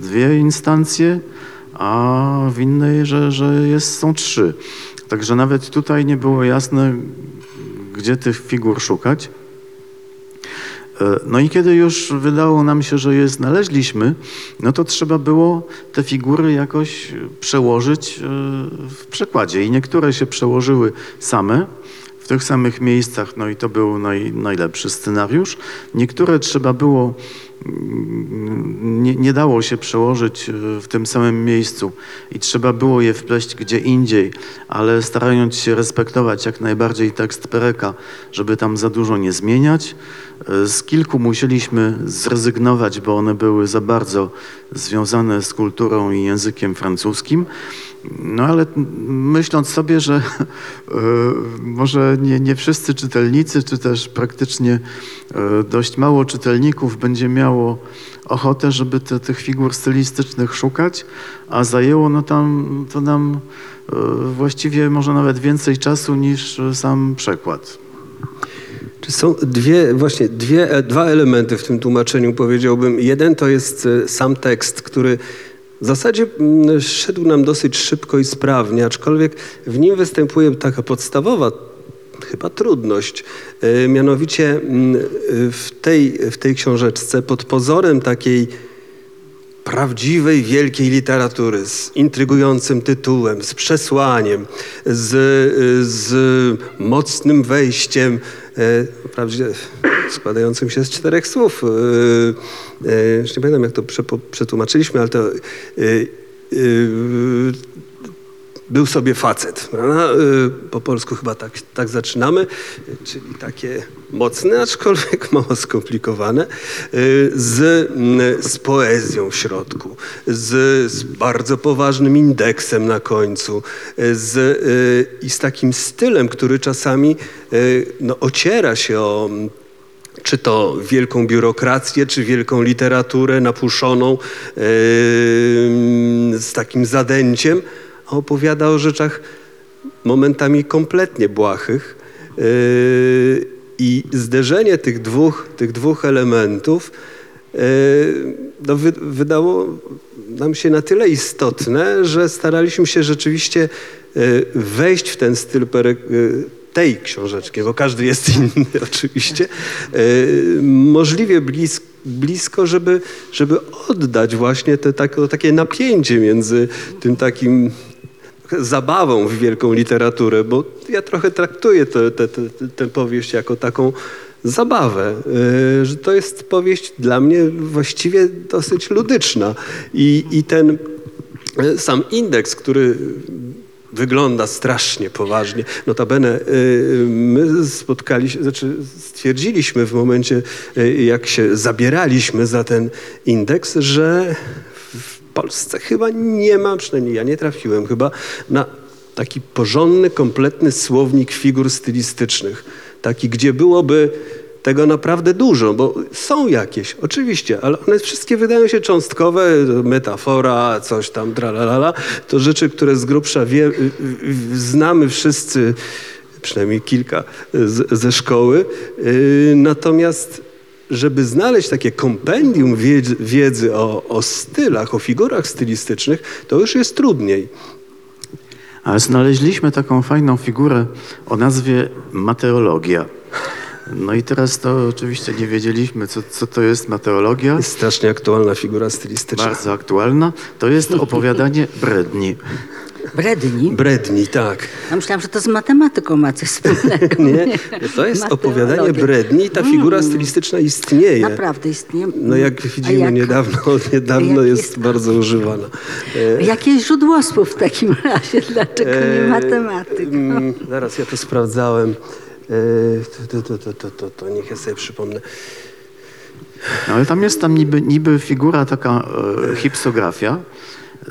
dwie instancje, a w innej, że, że jest, są trzy. Także nawet tutaj nie było jasne, gdzie tych figur szukać. E, No i kiedy już wydało nam się, że je znaleźliśmy, no to trzeba było te figury jakoś przełożyć e, w przekładzie. I niektóre się przełożyły same w tych samych miejscach, no i to był naj, najlepszy scenariusz. Niektóre trzeba było nie, nie dało się przełożyć e, w tym samym miejscu i trzeba było je wpleść gdzie indziej, ale starając się respektować jak najbardziej tekst Pereka, żeby tam za dużo nie zmieniać. E, Z kilku musieliśmy zrezygnować, bo one były za bardzo związane z kulturą i językiem francuskim. No ale myśląc sobie, że e, może nie, nie wszyscy czytelnicy, czy też praktycznie e, dość mało czytelników będzie miało ochotę, żeby te, tych figur stylistycznych szukać, a zajęło no tam, to nam e, właściwie może nawet więcej czasu niż sam przekład. Są dwie, właśnie dwie, dwa elementy w tym tłumaczeniu, powiedziałbym. Jeden to jest sam tekst, który w zasadzie mm, szedł nam dosyć szybko i sprawnie, aczkolwiek w nim występuje taka podstawowa chyba trudność. E, Mianowicie mm, w tej, w tej książeczce pod pozorem takiej prawdziwej, wielkiej literatury, z intrygującym tytułem, z przesłaniem, z, z mocnym wejściem, e, wprawdzie składającym się z czterech słów. E, e, już nie pamiętam, jak to przetłumaczyliśmy, ale to e, e, był sobie facet. Y, Po polsku chyba tak, tak zaczynamy, czyli takie mocne, aczkolwiek mało skomplikowane, y, z, z poezją w środku, z, z bardzo poważnym indeksem na końcu y, z, i z takim stylem, który czasami no, ociera się o czy to wielką biurokrację, czy wielką literaturę napuszoną yy, z takim zadęciem, opowiada o rzeczach momentami kompletnie błahych. Yy, I zderzenie tych dwóch, tych dwóch elementów yy, no, wy, wydało nam się na tyle istotne, że staraliśmy się rzeczywiście yy, wejść w ten styl tej książeczki, bo każdy jest inny oczywiście, możliwie blisko, blisko żeby, żeby oddać właśnie te, tak, takie napięcie między tym takim zabawą w wielką literaturę, bo ja trochę traktuję tę powieść jako taką zabawę, yy, że to jest powieść dla mnie właściwie dosyć ludyczna i, i ten yy, sam indeks, który wygląda strasznie poważnie. Notabene yy, my spotkaliśmy, znaczy stwierdziliśmy w momencie, jak się zabieraliśmy za ten indeks, że Polsce chyba nie ma, przynajmniej ja nie trafiłem chyba, na taki porządny, kompletny słownik figur stylistycznych. Taki, gdzie byłoby tego naprawdę dużo, bo są jakieś, oczywiście, ale one wszystkie wydają się cząstkowe, metafora, coś tam, tralalala. To rzeczy, które z grubsza wie, znamy wszyscy, przynajmniej kilka z, ze szkoły. Yy, natomiast żeby znaleźć takie kompendium wiedzy, wiedzy o, o stylach, o figurach stylistycznych, to już jest trudniej. Ale znaleźliśmy taką fajną figurę o nazwie meteorologia. No i teraz to oczywiście nie wiedzieliśmy, co, co to jest meteorologia. Jest strasznie aktualna figura stylistyczna. Bardzo aktualna. To jest opowiadanie bredni. Bredni. Bredni, tak. Ja myślałam, że to z matematyką ma coś wspólnego. Nie, to jest opowiadanie. Bredni i ta figura stylistyczna istnieje. Naprawdę istnieje. No jak widzimy jak- niedawno, niedawno jest, jest- bardzo używana. E, Jakie źródło słów w takim razie? Dlaczego nie e, matematyka? mm, Zaraz ja to sprawdzałem. E, To, to, to, to, to, to niech ja sobie przypomnę. No, ale tam jest tam niby, niby figura taka e, hipsografia.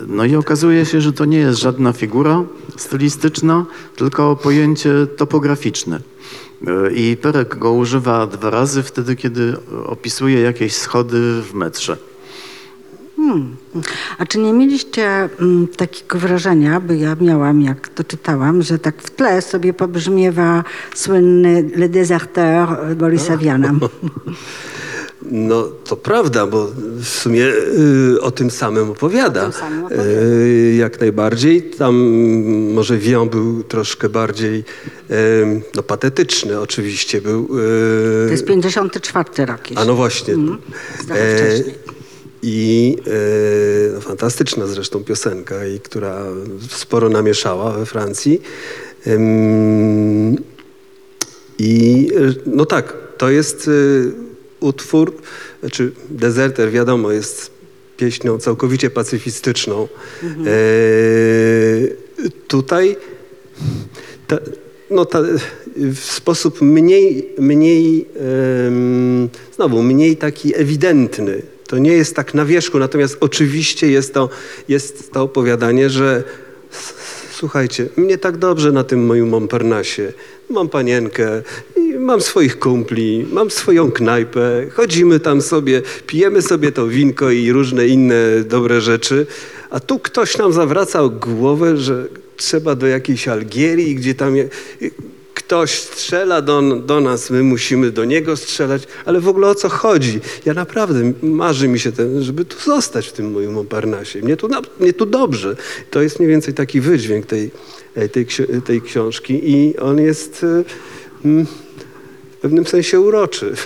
No i okazuje się, że to nie jest żadna figura stylistyczna, tylko pojęcie topograficzne. E, I Perek go używa dwa razy wtedy, kiedy opisuje jakieś schody w metrze. A czy nie mieliście mm, takiego wrażenia, by ja miałam, jak to czytałam, że tak w tle sobie pobrzmiewa słynny Le Déserteur Borisa Viana? No to prawda, bo w sumie y, o tym samym opowiada. Tym samym opowiada. Y, jak najbardziej. Tam mm, może Wion był troszkę bardziej y, no, patetyczny oczywiście był. y, To jest 54 rok. A no właśnie. wcześniej. I e, no, fantastyczna zresztą piosenka, i która sporo namieszała we Francji. Ym, I e, no tak, to jest e, utwór, znaczy Deserter wiadomo jest pieśnią całkowicie pacyfistyczną. E, tutaj ta, no ta, w sposób mniej, mniej znowu mniej taki ewidentny. To nie jest tak na wierzchu, natomiast oczywiście jest to, jest to opowiadanie, że słuchajcie, mnie tak dobrze na tym moim Montparnasse. Mam panienkę, mam swoich kumpli, mam swoją knajpę, chodzimy tam sobie, pijemy sobie to winko i różne inne dobre rzeczy, a tu ktoś nam zawraca głowę, że trzeba do jakiejś Algierii, gdzie tam ktoś strzela do, do nas, my musimy do niego strzelać, ale w ogóle o co chodzi? Ja naprawdę marzy mi się, ten, żeby tu zostać w tym moim Montparnasse. Mnie tu, mnie tu dobrze. To jest mniej więcej taki wydźwięk tej, e, tej, tej książki i on jest e, mm, w pewnym sensie uroczy.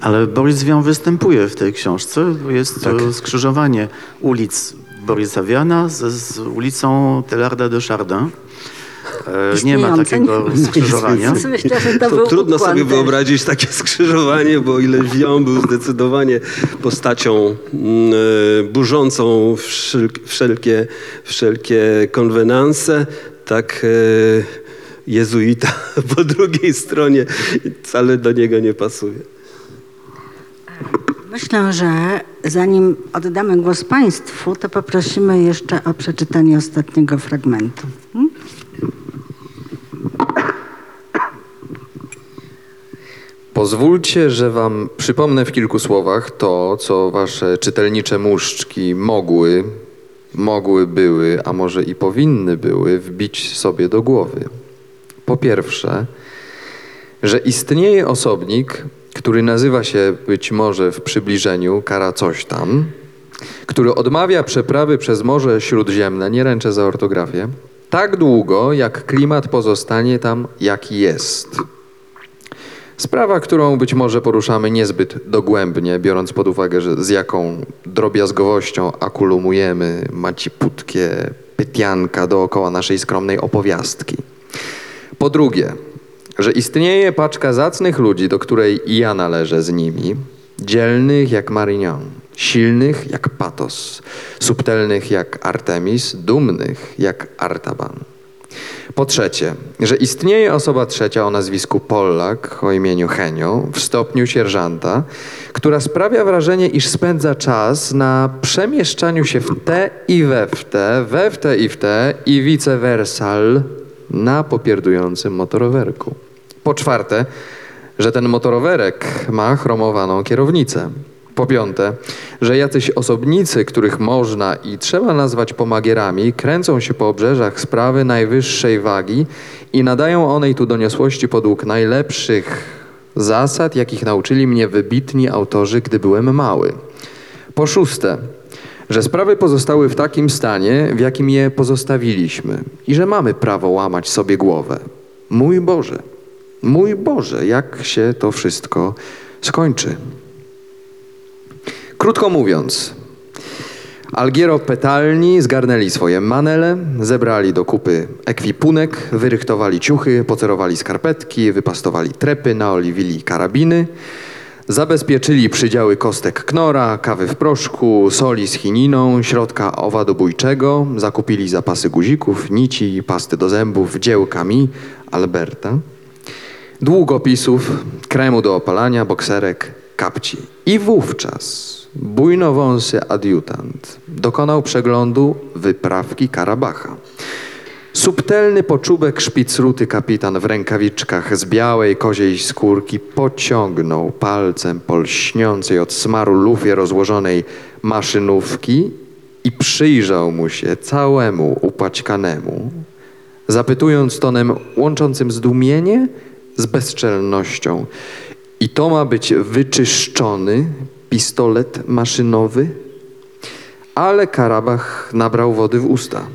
Ale Boris Wian występuje w tej książce. Jest to skrzyżowanie ulic Borisa Wiana z, z ulicą Telarda de Chardin. E, Nie ma takiego skrzyżowania. Myślę, że to, był trudno ukłon sobie też. wyobrazić takie skrzyżowanie, bo ile Wion był zdecydowanie postacią mm, e, burzącą wszel- wszelkie, wszelkie konwenanse, tak e, jezuita po drugiej stronie wcale do niego nie pasuje. Myślę, że zanim oddamy głos Państwu, to poprosimy jeszcze o przeczytanie ostatniego fragmentu. Hmm? Pozwólcie, że wam przypomnę w kilku słowach to, co wasze czytelnicze muszczki mogły, mogły były, a może i powinny były wbić sobie do głowy. Po pierwsze, że istnieje osobnik, który nazywa się być może w przybliżeniu kara coś tam, który odmawia przeprawy przez Morze Śródziemne, nie ręczę za ortografię, tak długo, jak klimat pozostanie tam, jaki jest. Sprawa, którą być może poruszamy niezbyt dogłębnie, biorąc pod uwagę, że z jaką drobiazgowością akulumujemy maciputkie pytianka dookoła naszej skromnej opowiastki. Po drugie, że istnieje paczka zacnych ludzi, do której i ja należę z nimi, dzielnych jak Marignan, silnych jak Patos, subtelnych jak Artemis, dumnych jak Artaban. Po trzecie, że istnieje osoba trzecia o nazwisku Pollak, o imieniu Henio, w stopniu sierżanta, która sprawia wrażenie, iż spędza czas na przemieszczaniu się w te i we w te, we w te i w te i vice versal na popierdującym motorowerku. Po czwarte, że ten motorowerek ma chromowaną kierownicę. Po piąte, że jacyś osobnicy, których można i trzeba nazwać pomagierami, kręcą się po obrzeżach sprawy najwyższej wagi i nadają onej tu doniosłości podług najlepszych zasad, jakich nauczyli mnie wybitni autorzy, gdy byłem mały. Po szóste, że sprawy pozostały w takim stanie, w jakim je pozostawiliśmy i że mamy prawo łamać sobie głowę. Mój Boże, mój Boże, jak się to wszystko skończy. Krótko mówiąc, Algiero petalni zgarnęli swoje manele, zebrali do kupy ekwipunek, wyrychtowali ciuchy, pocerowali skarpetki, wypastowali trepy, naoliwili karabiny, zabezpieczyli przydziały kostek knora, kawy w proszku, soli z chininą, środka owadobójczego, zakupili zapasy guzików, nici, pasty do zębów, dziełkami Alberta, długopisów, kremu do opalania, bokserek, kapci. I wówczas bujnowąsy adiutant dokonał przeglądu wyprawki Karabacha. Subtelny poczubek szpicruty kapitan w rękawiczkach z białej koziej skórki pociągnął palcem po lśniącej od smaru lufie rozłożonej maszynówki i przyjrzał mu się całemu upaćkanemu, zapytując tonem łączącym zdumienie z bezczelnością. I to ma być wyczyszczony pistolet maszynowy? Ale Karabach nabrał wody w usta.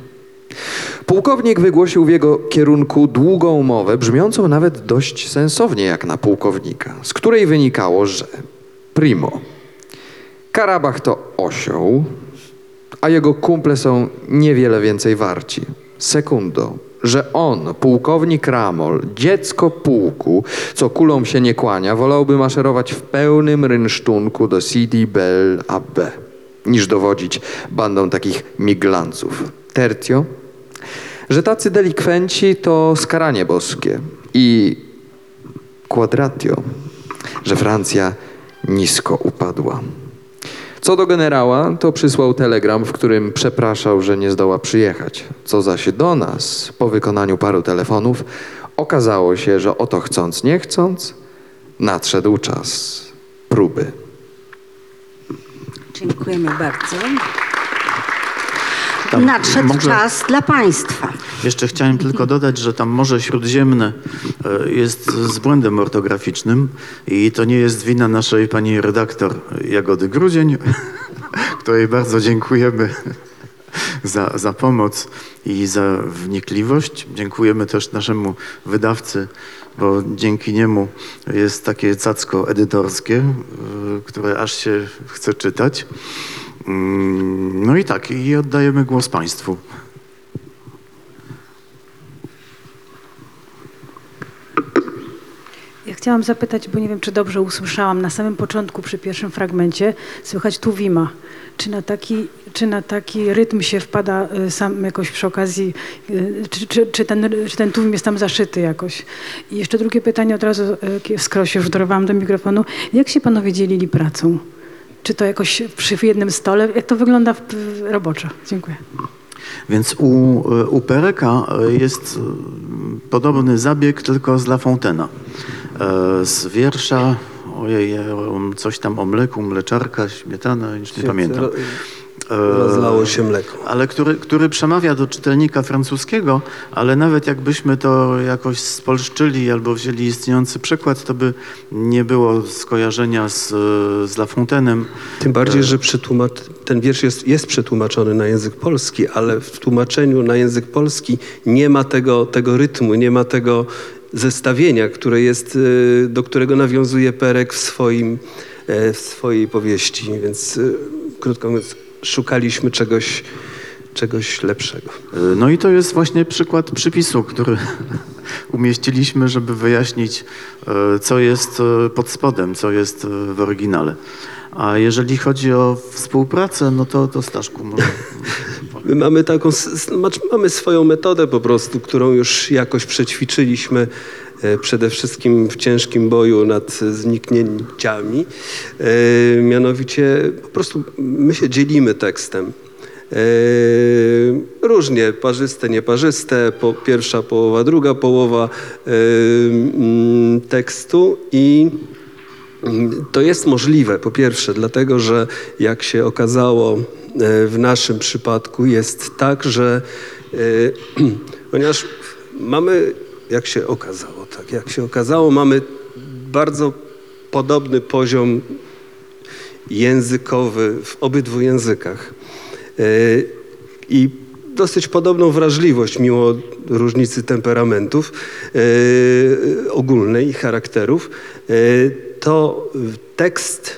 Pułkownik wygłosił w jego kierunku długą mowę, brzmiącą nawet dość sensownie jak na pułkownika, z której wynikało, że primo, Karabach to osioł, a jego kumple są niewiele więcej warci. Sekundo, że on, pułkownik Ramol, dziecko pułku, co kulą się nie kłania, wolałby maszerować w pełnym rynsztunku do Sidi Bel Abbe, niż dowodzić bandą takich miglanców. Tertio, że tacy delikwenci to skaranie boskie i quadratio, że Francja nisko upadła. Co do generała, to przysłał telegram, w którym przepraszał, że nie zdoła przyjechać. Co zaś do nas, po wykonaniu paru telefonów, okazało się, że oto chcąc, nie chcąc, nadszedł czas próby. Dziękujemy bardzo. Tam Nadszedł może- czas dla Państwa. Jeszcze chciałem tylko dodać, że tam Morze Śródziemne e, jest z błędem ortograficznym i to nie jest wina naszej pani redaktor Jagody Grudzień, której bardzo dziękujemy za, za pomoc i za wnikliwość. Dziękujemy też naszemu wydawcy, bo dzięki niemu jest takie cacko edytorskie, y, które aż się chce czytać. Mm, No i tak, i oddajemy głos Państwu. Ja chciałam zapytać, bo nie wiem, czy dobrze usłyszałam, na samym początku przy pierwszym fragmencie słychać tuwima. Czy na taki, czy na taki rytm się wpada y, sam jakoś przy okazji, y, czy, czy, czy, ten, czy ten tuwim jest tam zaszyty jakoś? I jeszcze drugie pytanie od razu, y, skoro się już dorwałam do mikrofonu. Jak się panowie dzielili pracą? Czy to jakoś przy jednym stole? Jak to wygląda w, w roboczo? Dziękuję. Więc u, u Pereka jest y, podobny zabieg, tylko z La Fontaine'a. E, Z wiersza, ojej, on coś tam o mleku, mleczarka, śmietana, już nie pamiętam. E, Rozlało się mleko. ale który, który przemawia do czytelnika francuskiego, ale nawet jakbyśmy to jakoś spolszczyli albo wzięli istniejący przykład, to by nie było skojarzenia z, z La Fontaine'em. Tym bardziej, że przetłumacz... ten wiersz jest, jest przetłumaczony na język polski, ale w tłumaczeniu na język polski nie ma tego, tego rytmu, nie ma tego zestawienia, które jest, y, do którego nawiązuje Perek w, swoim, e, w swojej powieści. Więc krótko mówiąc, szukaliśmy czegoś, czegoś lepszego. No i to jest właśnie przykład przypisu, który umieściliśmy, żeby wyjaśnić, e, co jest e, pod spodem, co jest e, w oryginale. A jeżeli chodzi o współpracę, no to, to Staszku może... My mamy taką, macz- mamy swoją metodę po prostu, którą już jakoś przećwiczyliśmy przede wszystkim w ciężkim boju nad zniknięciami. E, Mianowicie po prostu my się dzielimy tekstem. E, Różnie, parzyste, nieparzyste, po, pierwsza połowa, druga połowa e, mm, tekstu i to jest możliwe, po pierwsze, dlatego że jak się okazało e, w naszym przypadku, jest tak, że e, ponieważ mamy, jak się okazało, tak, jak się okazało, mamy bardzo podobny poziom językowy w obydwu językach. E, I dosyć podobną wrażliwość, mimo różnicy temperamentów e, ogólnej i charakterów, e, to tekst,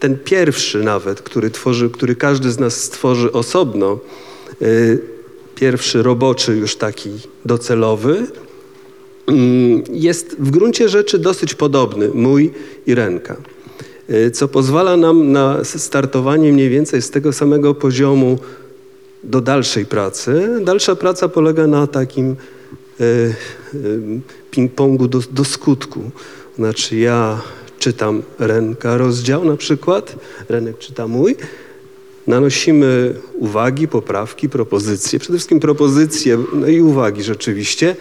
ten pierwszy nawet, który, tworzy, który każdy z nas stworzy osobno, pierwszy roboczy, już taki docelowy, jest w gruncie rzeczy dosyć podobny, mój i Renka. E, Co pozwala nam na startowanie mniej więcej z tego samego poziomu do dalszej pracy. Dalsza praca polega na takim e, e, ping-pongu do, do skutku. Znaczy ja czytam Renka rozdział na przykład, Renek czyta mój, nanosimy uwagi, poprawki, propozycje, przede wszystkim propozycje, no i uwagi rzeczywiście.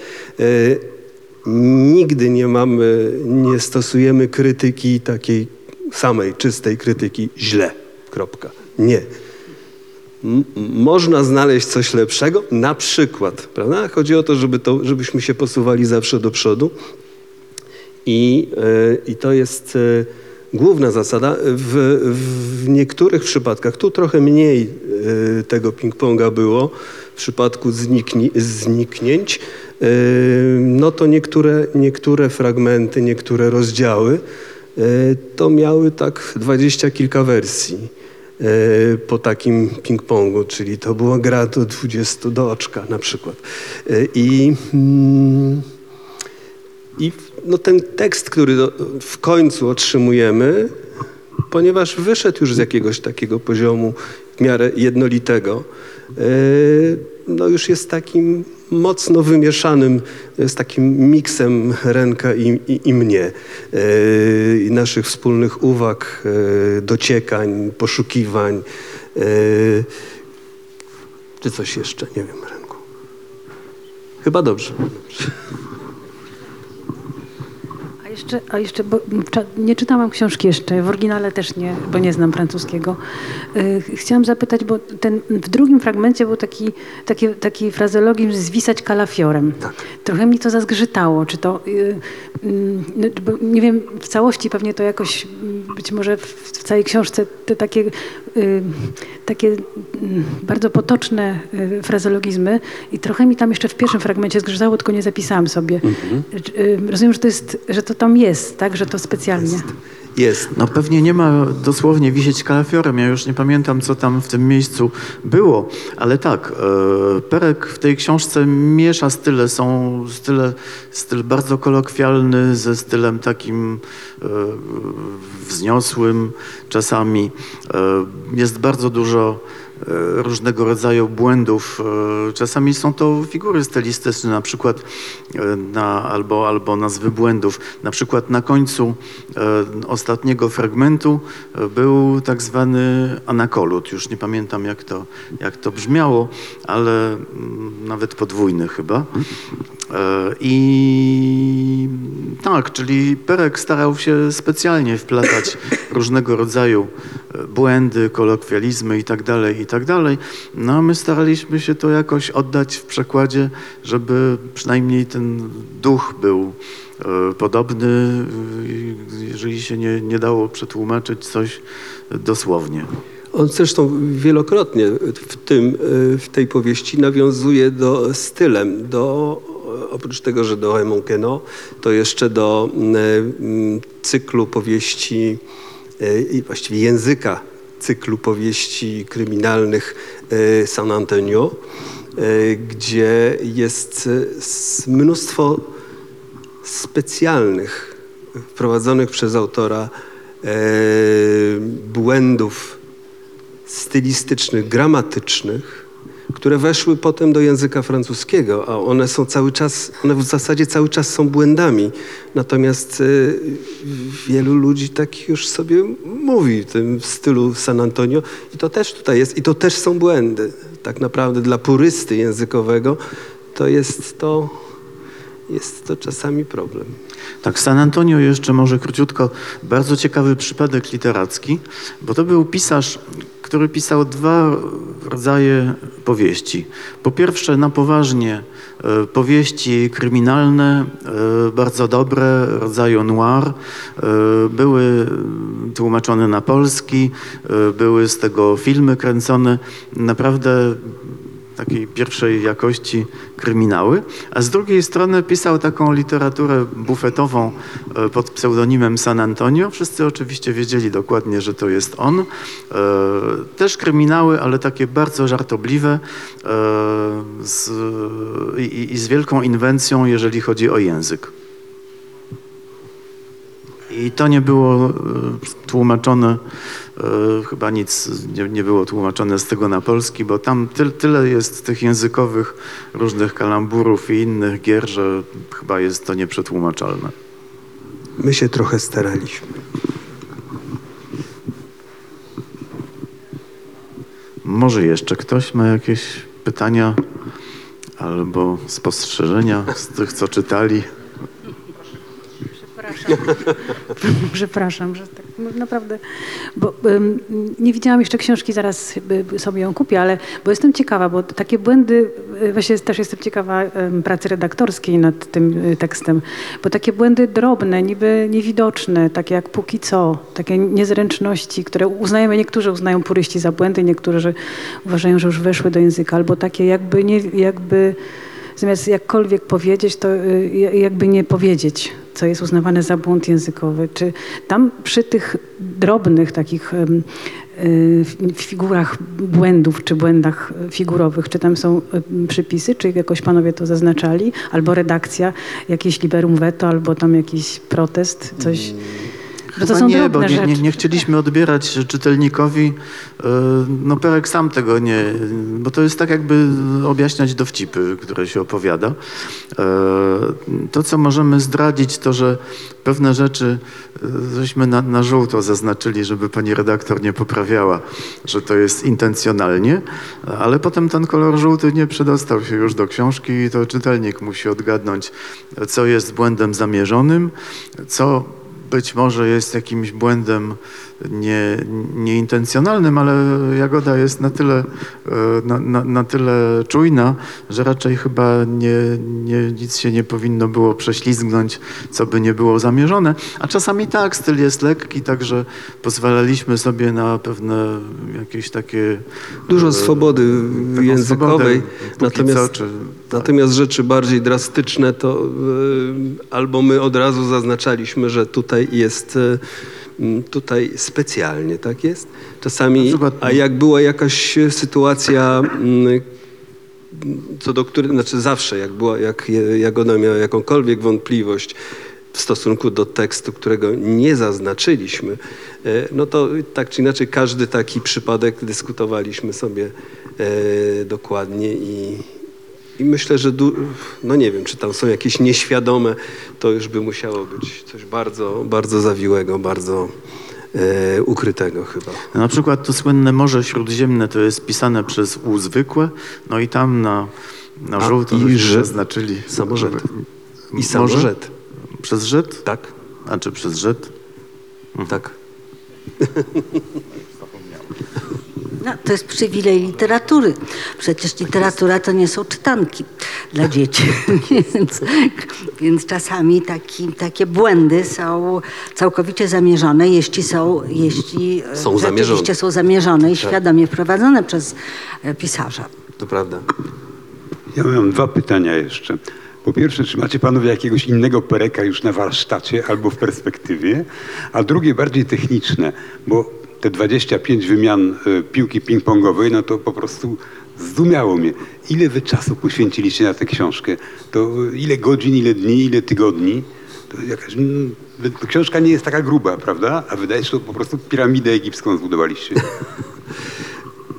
Nigdy nie mamy, nie stosujemy krytyki takiej samej, czystej krytyki źle, kropka. Nie. Można znaleźć coś lepszego, na przykład, prawda? Chodzi o to, żeby to, żebyśmy się posuwali zawsze do przodu. I, e, i to jest e, główna zasada. W, w niektórych przypadkach, tu trochę mniej e, tego ping-ponga było, w przypadku znikni, zniknięć, no to niektóre, niektóre fragmenty, niektóre rozdziały e, to miały tak dwadzieścia kilka wersji e, po takim ping-pongu, czyli to była gra do 20 do oczka na przykład. E, I, mm, i no, ten tekst, który w końcu otrzymujemy, ponieważ wyszedł już z jakiegoś takiego poziomu w miarę jednolitego, no już jest takim mocno wymieszanym, z takim miksem Renka i, i, i mnie, e, naszych wspólnych uwag, e, dociekań, poszukiwań, e, czy coś jeszcze, nie wiem, Renku. Chyba dobrze. A jeszcze, a jeszcze bo nie czytałam książki jeszcze, w oryginale też nie, bo nie znam francuskiego. Y, Chciałam zapytać, bo ten, w drugim fragmencie był taki, taki, taki frazeologizm zwisać kalafiorem. Trochę mi to zazgrzytało, czy to, y, bo nie wiem, w całości pewnie to jakoś, być może w, całej książce te takie, y, takie mm, bardzo potoczne y, frazeologizmy i trochę mi tam jeszcze w pierwszym fragmencie zgrzytało, tylko nie zapisałam sobie. Y, y, Rozumiem, że to, jest, że to tam jest, tak, że to specjalnie. Jest. No pewnie nie ma dosłownie wisieć kalafiorem. Ja już nie pamiętam, co tam w tym miejscu było, ale tak, e, Perek w tej książce miesza style. Są style, styl bardzo kolokwialny ze stylem takim e, wzniosłym czasami. E, jest bardzo dużo różnego rodzaju błędów. E, Czasami są to figury stylistyczne, na przykład e, na, albo, albo nazwy błędów. Na przykład na końcu e, ostatniego fragmentu e, był tak zwany anakolut. Już nie pamiętam jak to, jak to brzmiało, ale mm, nawet podwójny chyba. E, I tak, czyli Perek starał się specjalnie wplatać różnego rodzaju e, błędy, kolokwializmy i tak dalej, i tak dalej. No a my staraliśmy się to jakoś oddać w przekładzie, żeby przynajmniej ten duch był e, podobny, jeżeli się nie, nie dało przetłumaczyć coś dosłownie. On zresztą wielokrotnie w, tym, w tej powieści nawiązuje do stylem, do, oprócz tego, że do Hemonkeno, to jeszcze do y, cyklu powieści y, i właściwie języka cyklu powieści kryminalnych y, San Antonio, gdzie jest mnóstwo specjalnych, wprowadzonych przez autora e, błędów stylistycznych, gramatycznych, które weszły potem do języka francuskiego, a one są cały czas, one w zasadzie cały czas są błędami. Natomiast e, wielu ludzi tak już sobie mówi w tym stylu San Antonio i to też tutaj jest, i to też są błędy. Tak naprawdę dla purysty językowego to jest to, jest to czasami problem. Tak, San Antonio jeszcze może króciutko, bardzo ciekawy przypadek literacki, bo to był pisarz, który pisał dwa rodzaje powieści. Po pierwsze, na poważnie e, powieści kryminalne, e, bardzo dobre, rodzaju noir, e, były tłumaczone na polski, były z tego filmy kręcone, naprawdę takiej pierwszej jakości kryminały, a z drugiej strony pisał taką literaturę bufetową e, pod pseudonimem San Antonio. Wszyscy oczywiście wiedzieli dokładnie, że to jest on. E, Też kryminały, ale takie bardzo żartobliwe e, z, i, i z wielką inwencją, jeżeli chodzi o język. I to nie było e, tłumaczone, e, chyba nic nie, nie było tłumaczone z tego na polski, bo tam ty, tyle jest tych językowych różnych kalamburów i innych gier, że chyba jest to nieprzetłumaczalne. My się trochę staraliśmy. Może jeszcze ktoś ma jakieś pytania albo spostrzeżenia z tych, co czytali? Przepraszam. Przepraszam, że tak no, naprawdę, bo ym, nie widziałam jeszcze książki, zaraz sobie ją kupię, ale bo jestem ciekawa, bo takie błędy, y, właśnie też jestem ciekawa ym, pracy redaktorskiej nad tym y, tekstem, bo takie błędy drobne, niby niewidoczne, takie jak póki co, takie niezręczności, które uznajemy, niektórzy uznają puryści za błędy, niektórzy uważają, że już weszły do języka, albo takie jakby, nie, jakby zamiast jakkolwiek powiedzieć, to y, jakby nie powiedzieć, co jest uznawane za błąd językowy. Czy tam przy tych drobnych takich y, figurach błędów, czy błędach figurowych, czy tam są przypisy, czy jakoś panowie to zaznaczali, albo redakcja, jakieś liberum veto, albo tam jakiś protest, coś... Bo to są nie, bo nie, nie, nie chcieliśmy odbierać czytelnikowi, e, no Perek sam tego nie, bo to jest tak jakby objaśniać dowcipy, które się opowiada. E, To, co możemy zdradzić, to, że pewne rzeczy e, żeśmy na, na żółto zaznaczyli, żeby pani redaktor nie poprawiała, że to jest intencjonalnie, ale potem ten kolor żółty nie przedostał się już do książki i to czytelnik musi odgadnąć, co jest błędem zamierzonym, co być może jest jakimś błędem nie, nieintencjonalnym, ale Jagoda jest na tyle, e, na, na, na tyle czujna, że raczej chyba nie, nie, nic się nie powinno było prześlizgnąć, co by nie było zamierzone. A czasami tak, styl jest lekki, także pozwalaliśmy sobie na pewne jakieś takie... Dużo e, swobody językowej, natomiast, co, czy, natomiast rzeczy bardziej drastyczne to y, albo my od razu zaznaczaliśmy, że tutaj jest y, tutaj specjalnie, tak jest? Czasami, a jak była jakaś sytuacja, mm, co do której, znaczy zawsze jak była, jak je- Jagoda miała jakąkolwiek wątpliwość w stosunku do tekstu, którego nie zaznaczyliśmy, e, no to tak czy inaczej każdy taki przypadek dyskutowaliśmy sobie e, dokładnie i, i myślę, że no nie wiem, czy tam są jakieś nieświadome, to już by musiało być coś bardzo, bardzo zawiłego, bardzo e, ukrytego chyba. Na przykład to słynne Morze Śródziemne to jest pisane przez U zwykłe, no i tam na, na A, żółto i że- zaznaczyli. samorzet. I samorzet. Przez rzet? Tak, A czy przez rzet? tak. No, to jest przywilej literatury. Przecież literatura to nie są czytanki dla dzieci. więc, więc czasami taki, takie błędy są całkowicie zamierzone, jeśli są, jeśli e, Są zamierzone. są zamierzone i świadomie wprowadzone przez e, pisarza. To prawda. Ja mam dwa pytania jeszcze. Po pierwsze, czy macie panowie jakiegoś innego pereka już na warsztacie albo w perspektywie? A drugie, bardziej techniczne, bo te 25 wymian e, piłki ping-pongowej, no to po prostu zdumiało mnie. Ile wy czasu poświęciliście na tę książkę? To e, ile godzin, ile dni, ile tygodni? To jakaś, mm, książka nie jest taka gruba, prawda? A wydaje się, że to po prostu piramidę egipską zbudowaliście.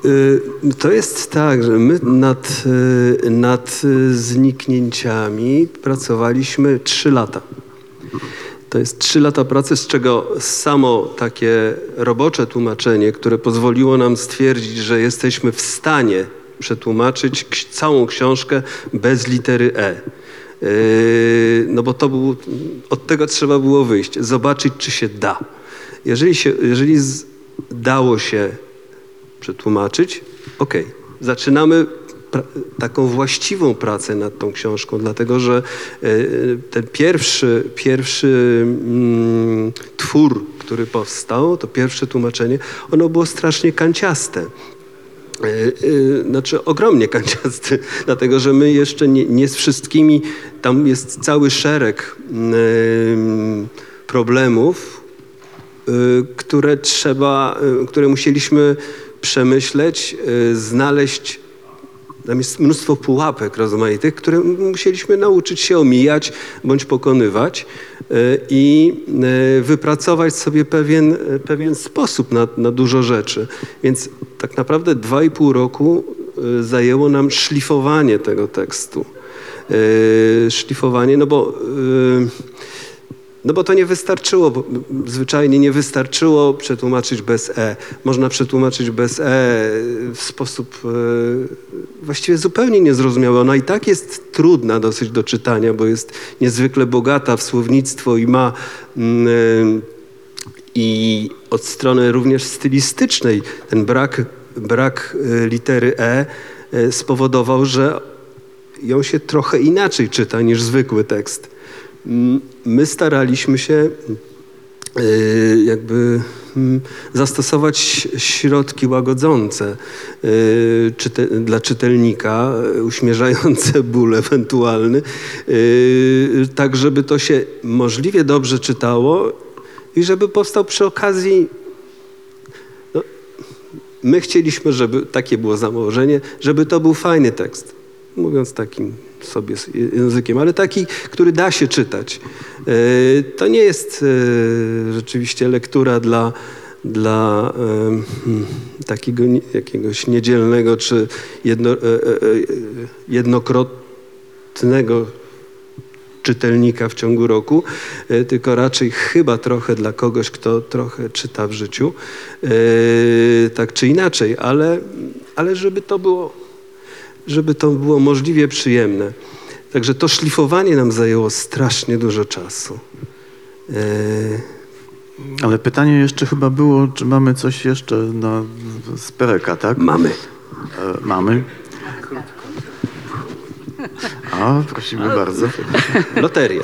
Y, To jest tak, że my nad, y, nad y, zniknięciami pracowaliśmy trzy lata. To jest trzy lata pracy, z czego samo takie robocze tłumaczenie, które pozwoliło nam stwierdzić, że jesteśmy w stanie przetłumaczyć całą książkę bez litery E. Yy, No bo to był, od tego trzeba było wyjść, zobaczyć, czy się da. Jeżeli, się, jeżeli z, dało się przetłumaczyć, okej, zaczynamy taką właściwą pracę nad tą książką, dlatego że e, ten pierwszy, pierwszy mm, twór, który powstał, to pierwsze tłumaczenie, ono było strasznie kanciaste. E, e, Znaczy ogromnie kanciasty, dlatego że my jeszcze nie, nie z wszystkimi, tam jest cały szereg mm, problemów, które trzeba, które musieliśmy przemyśleć, znaleźć. Tam jest mnóstwo pułapek rozmaitych, które musieliśmy nauczyć się omijać bądź pokonywać y, i y, wypracować sobie pewien, pewien sposób na, na dużo rzeczy. Więc tak naprawdę dwa i pół roku zajęło nam szlifowanie tego tekstu. Szlifowanie, no bo no bo to nie wystarczyło, bo zwyczajnie nie wystarczyło przetłumaczyć bez E. Można przetłumaczyć bez E w sposób e, właściwie zupełnie niezrozumiały. Ona i tak jest trudna dosyć do czytania, bo jest niezwykle bogata w słownictwo i ma mm, e, i od strony również stylistycznej ten brak, brak e, litery E e, spowodował, że ją się trochę inaczej czyta niż zwykły tekst. My staraliśmy się y, jakby zastosować środki łagodzące y, dla czytelnika, y, uśmierzające ból ewentualny, tak żeby to się możliwie dobrze czytało i żeby powstał przy okazji no, My chcieliśmy, żeby, takie było założenie, żeby to był fajny tekst. Mówiąc takim sobie językiem, ale taki, który da się czytać. E, To nie jest e, rzeczywiście lektura dla, dla hmm, takiego jakiegoś niedzielnego czy jedno, e, e, e, jednokrotnego czytelnika w ciągu roku, e, tylko raczej chyba trochę dla kogoś, kto trochę czyta w życiu, e, tak czy inaczej, ale, ale żeby to było, żeby to było możliwie przyjemne. Także to szlifowanie nam zajęło strasznie dużo czasu. E, Ale pytanie jeszcze chyba było, czy mamy coś jeszcze na, z Pereka, tak? mamy. E, mamy. A, prosimy bardzo. Loteria.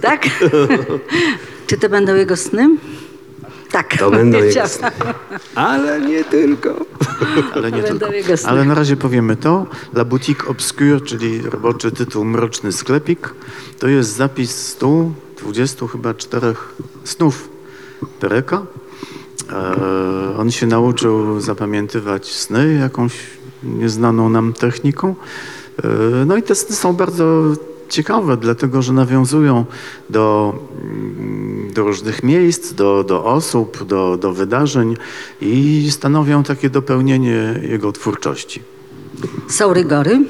Tak? Czy to będą jego sny? Tak. To będą jego sny. Ale nie tylko. Ale nie Będą tylko. jego sny. Ale na razie powiemy to. La Boutique Obscure, czyli roboczy tytuł Mroczny sklepik, to jest zapis 120 chyba czterech snów Pereka. E, on się nauczył zapamiętywać sny jakąś nieznaną nam techniką. E, no i te sny są bardzo ciekawe, dlatego że nawiązują do, mm, do różnych miejsc, do, do osób, do, do wydarzeń i stanowią takie dopełnienie jego twórczości. Są rygory.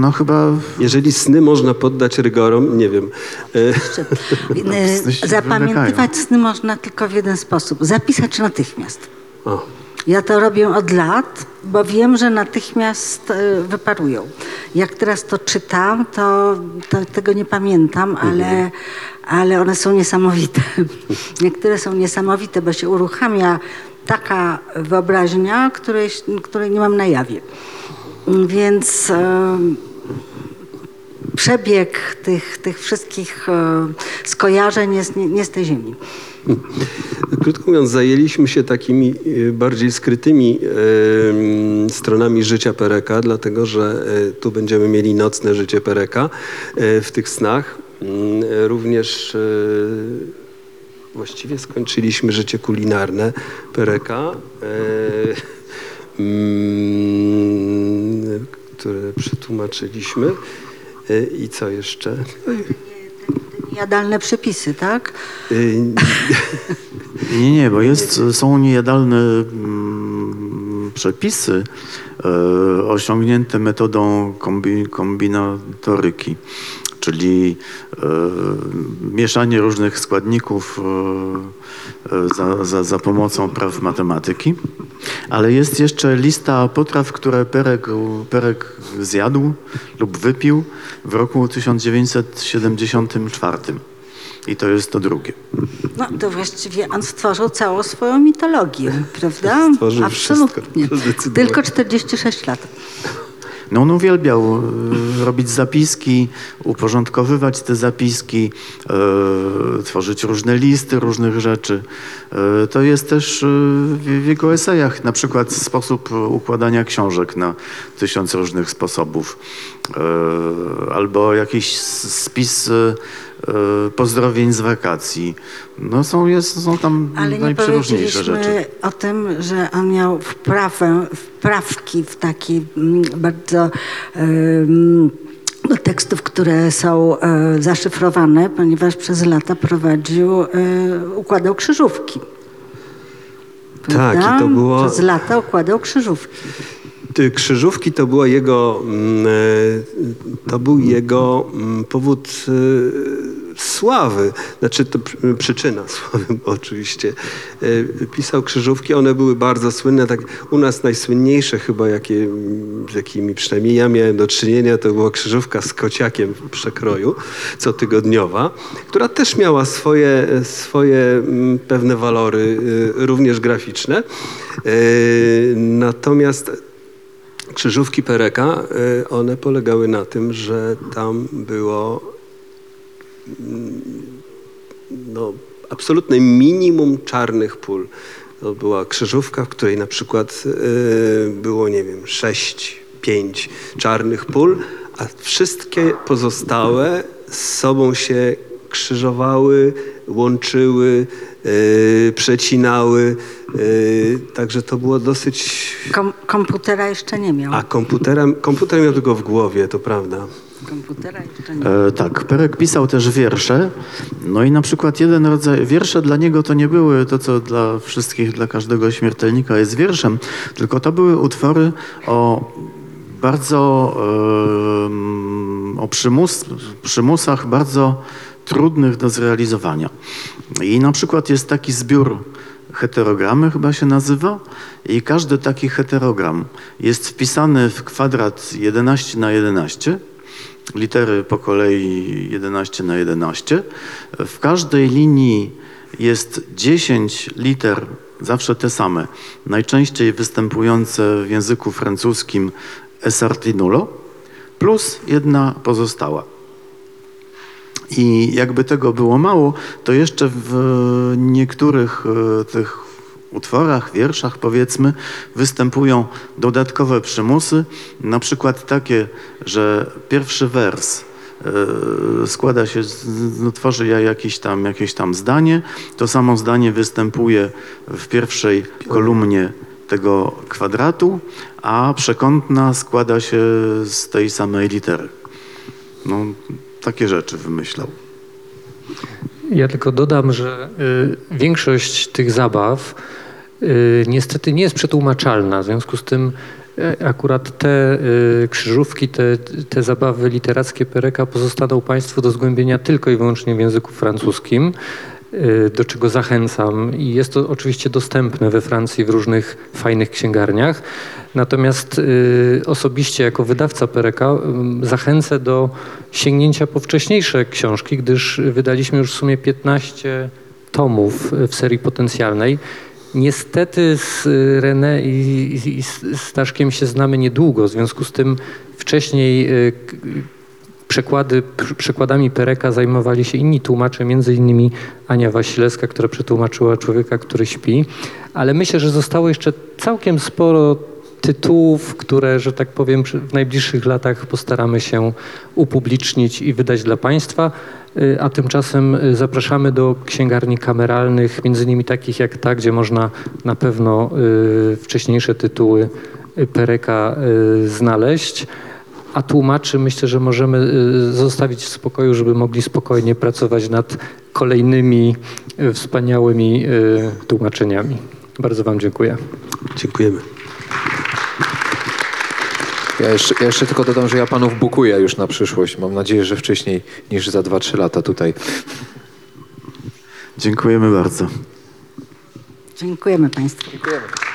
No chyba Jeżeli sny można poddać rygorom, nie wiem. E, Sny się Zapamiętywać sny można tylko w jeden sposób. Zapisać natychmiast. O. Ja to robię od lat, bo wiem, że natychmiast e, wyparują. Jak teraz to czytam, to, to tego nie pamiętam, ale, ale one są niesamowite. Niektóre są niesamowite, bo się uruchamia taka wyobraźnia, której, której nie mam na jawie. Więc e, przebieg tych, tych wszystkich e, skojarzeń jest nie, nie z tej ziemi. Krótko mówiąc, zajęliśmy się takimi e, bardziej skrytymi em, stronami życia Pereka, dlatego że e, tu będziemy mieli nocne życie Pereka e, w tych snach. Mm, e, Również e, właściwie skończyliśmy życie kulinarne Pereka, e, mm, które przetłumaczyliśmy. E, I co jeszcze? Jadalne przepisy, tak? E, Nie, nie, bo jest, są niejadalne mm, przepisy e, osiągnięte metodą kombi, kombinatoryki, czyli e, mieszanie różnych składników e, e, za, za, za pomocą praw matematyki. Ale jest jeszcze lista potraw, które Perek, Perek zjadł lub wypił w roku 1974. I to jest to drugie. No to właściwie on stworzył całą swoją mitologię, prawda? Stworzył Absolutnie. wszystko. Tylko 46 lat. No on uwielbiał e, robić zapiski, uporządkowywać te zapiski, e, tworzyć różne listy różnych rzeczy. E, to jest też w, jego esejach na przykład sposób układania książek na tysiąc różnych sposobów. Albo jakiś spis pozdrowień z wakacji. No są, jest, są tam Ale nie najprzeróżniejsze rzeczy. o tym, że on miał wprawę, wprawki w takie mm, bardzo em, do tekstów, które są e, zaszyfrowane, ponieważ przez lata prowadził, e, układał krzyżówki. Tak, i to było- Przez lata układał krzyżówki. Krzyżówki to była jego, mm, e, to był jego mm, powód e, sławy, znaczy to przy- przyczyna sławy oczywiście. E, Pisał krzyżówki, one były bardzo słynne, tak u nas najsłynniejsze chyba, jakie, z jakimi przynajmniej ja miałem do czynienia, to była krzyżówka z kociakiem w przekroju, cotygodniowa, która też miała swoje, swoje mm, pewne walory, e, również graficzne. E, Natomiast krzyżówki Pereka, y, one polegały na tym, że tam było mm, no, absolutne minimum czarnych pól. To była krzyżówka, w której na przykład y, było, nie wiem, sześć, pięć czarnych pól, a wszystkie pozostałe z sobą się krzyżowały, łączyły, y, przecinały. y, Także to było dosyć... Kom komputera jeszcze nie miał. A komputera, komputer miał tylko w głowie, to prawda. Komputera jeszcze nie miał. E, tak, Perek pisał też wiersze. No i na przykład jeden rodzaj, wiersze dla niego to nie były to, co dla wszystkich, dla każdego śmiertelnika jest wierszem, tylko to były utwory o bardzo, o przymus, przymusach bardzo trudnych do zrealizowania. I na przykład jest taki zbiór heterogramy chyba się nazywa i każdy taki heterogram jest wpisany w kwadrat 11 na 11 litery po kolei 11 na 11. W każdej linii jest 10 liter, zawsze te same, najczęściej występujące w języku francuskim esartinulo, plus jedna pozostała. I jakby tego było mało, to jeszcze w niektórych e, tych utworach, wierszach powiedzmy, występują dodatkowe przymusy, na przykład takie, że pierwszy wers e, składa się, no, tworzy ja jakieś tam, jakieś tam zdanie, to samo zdanie występuje w pierwszej kolumnie tego kwadratu, a przekątna składa się z tej samej litery. No, takie rzeczy wymyślał. Ja tylko dodam, że y, większość tych zabaw y, niestety nie jest przetłumaczalna. W związku z tym y, akurat te y, krzyżówki, te, te zabawy literackie Pereka pozostaną Państwu do zgłębienia tylko i wyłącznie w języku francuskim, do czego zachęcam. I jest to oczywiście dostępne we Francji w różnych fajnych księgarniach. Natomiast y, osobiście jako wydawca Pereka y, zachęcę do sięgnięcia po wcześniejsze książki, gdyż wydaliśmy już w sumie 15 tomów w serii potencjalnej. Niestety z y, René i, z Staszkiem się znamy niedługo, w związku z tym wcześniej y, przekłady, pr- przekładami Pereka zajmowali się inni tłumacze, między innymi Ania Wasilewska, która przetłumaczyła Człowieka, który śpi. Ale myślę, że zostało jeszcze całkiem sporo tytułów, które, że tak powiem, w najbliższych latach postaramy się upublicznić i wydać dla Państwa. Y, A tymczasem y, zapraszamy do księgarni kameralnych, między innymi takich jak ta, gdzie można na pewno y, wcześniejsze tytuły Pereka znaleźć. A tłumaczy myślę, że możemy y, zostawić w spokoju, żeby mogli spokojnie pracować nad kolejnymi y, wspaniałymi y, tłumaczeniami. Bardzo Wam dziękuję. Dziękujemy. Ja jeszcze, ja jeszcze tylko dodam, że ja panów bukuję już na przyszłość. Mam nadzieję, że wcześniej niż za 2-3 lata tutaj. Dziękujemy bardzo. Dziękujemy Państwu. Dziękujemy.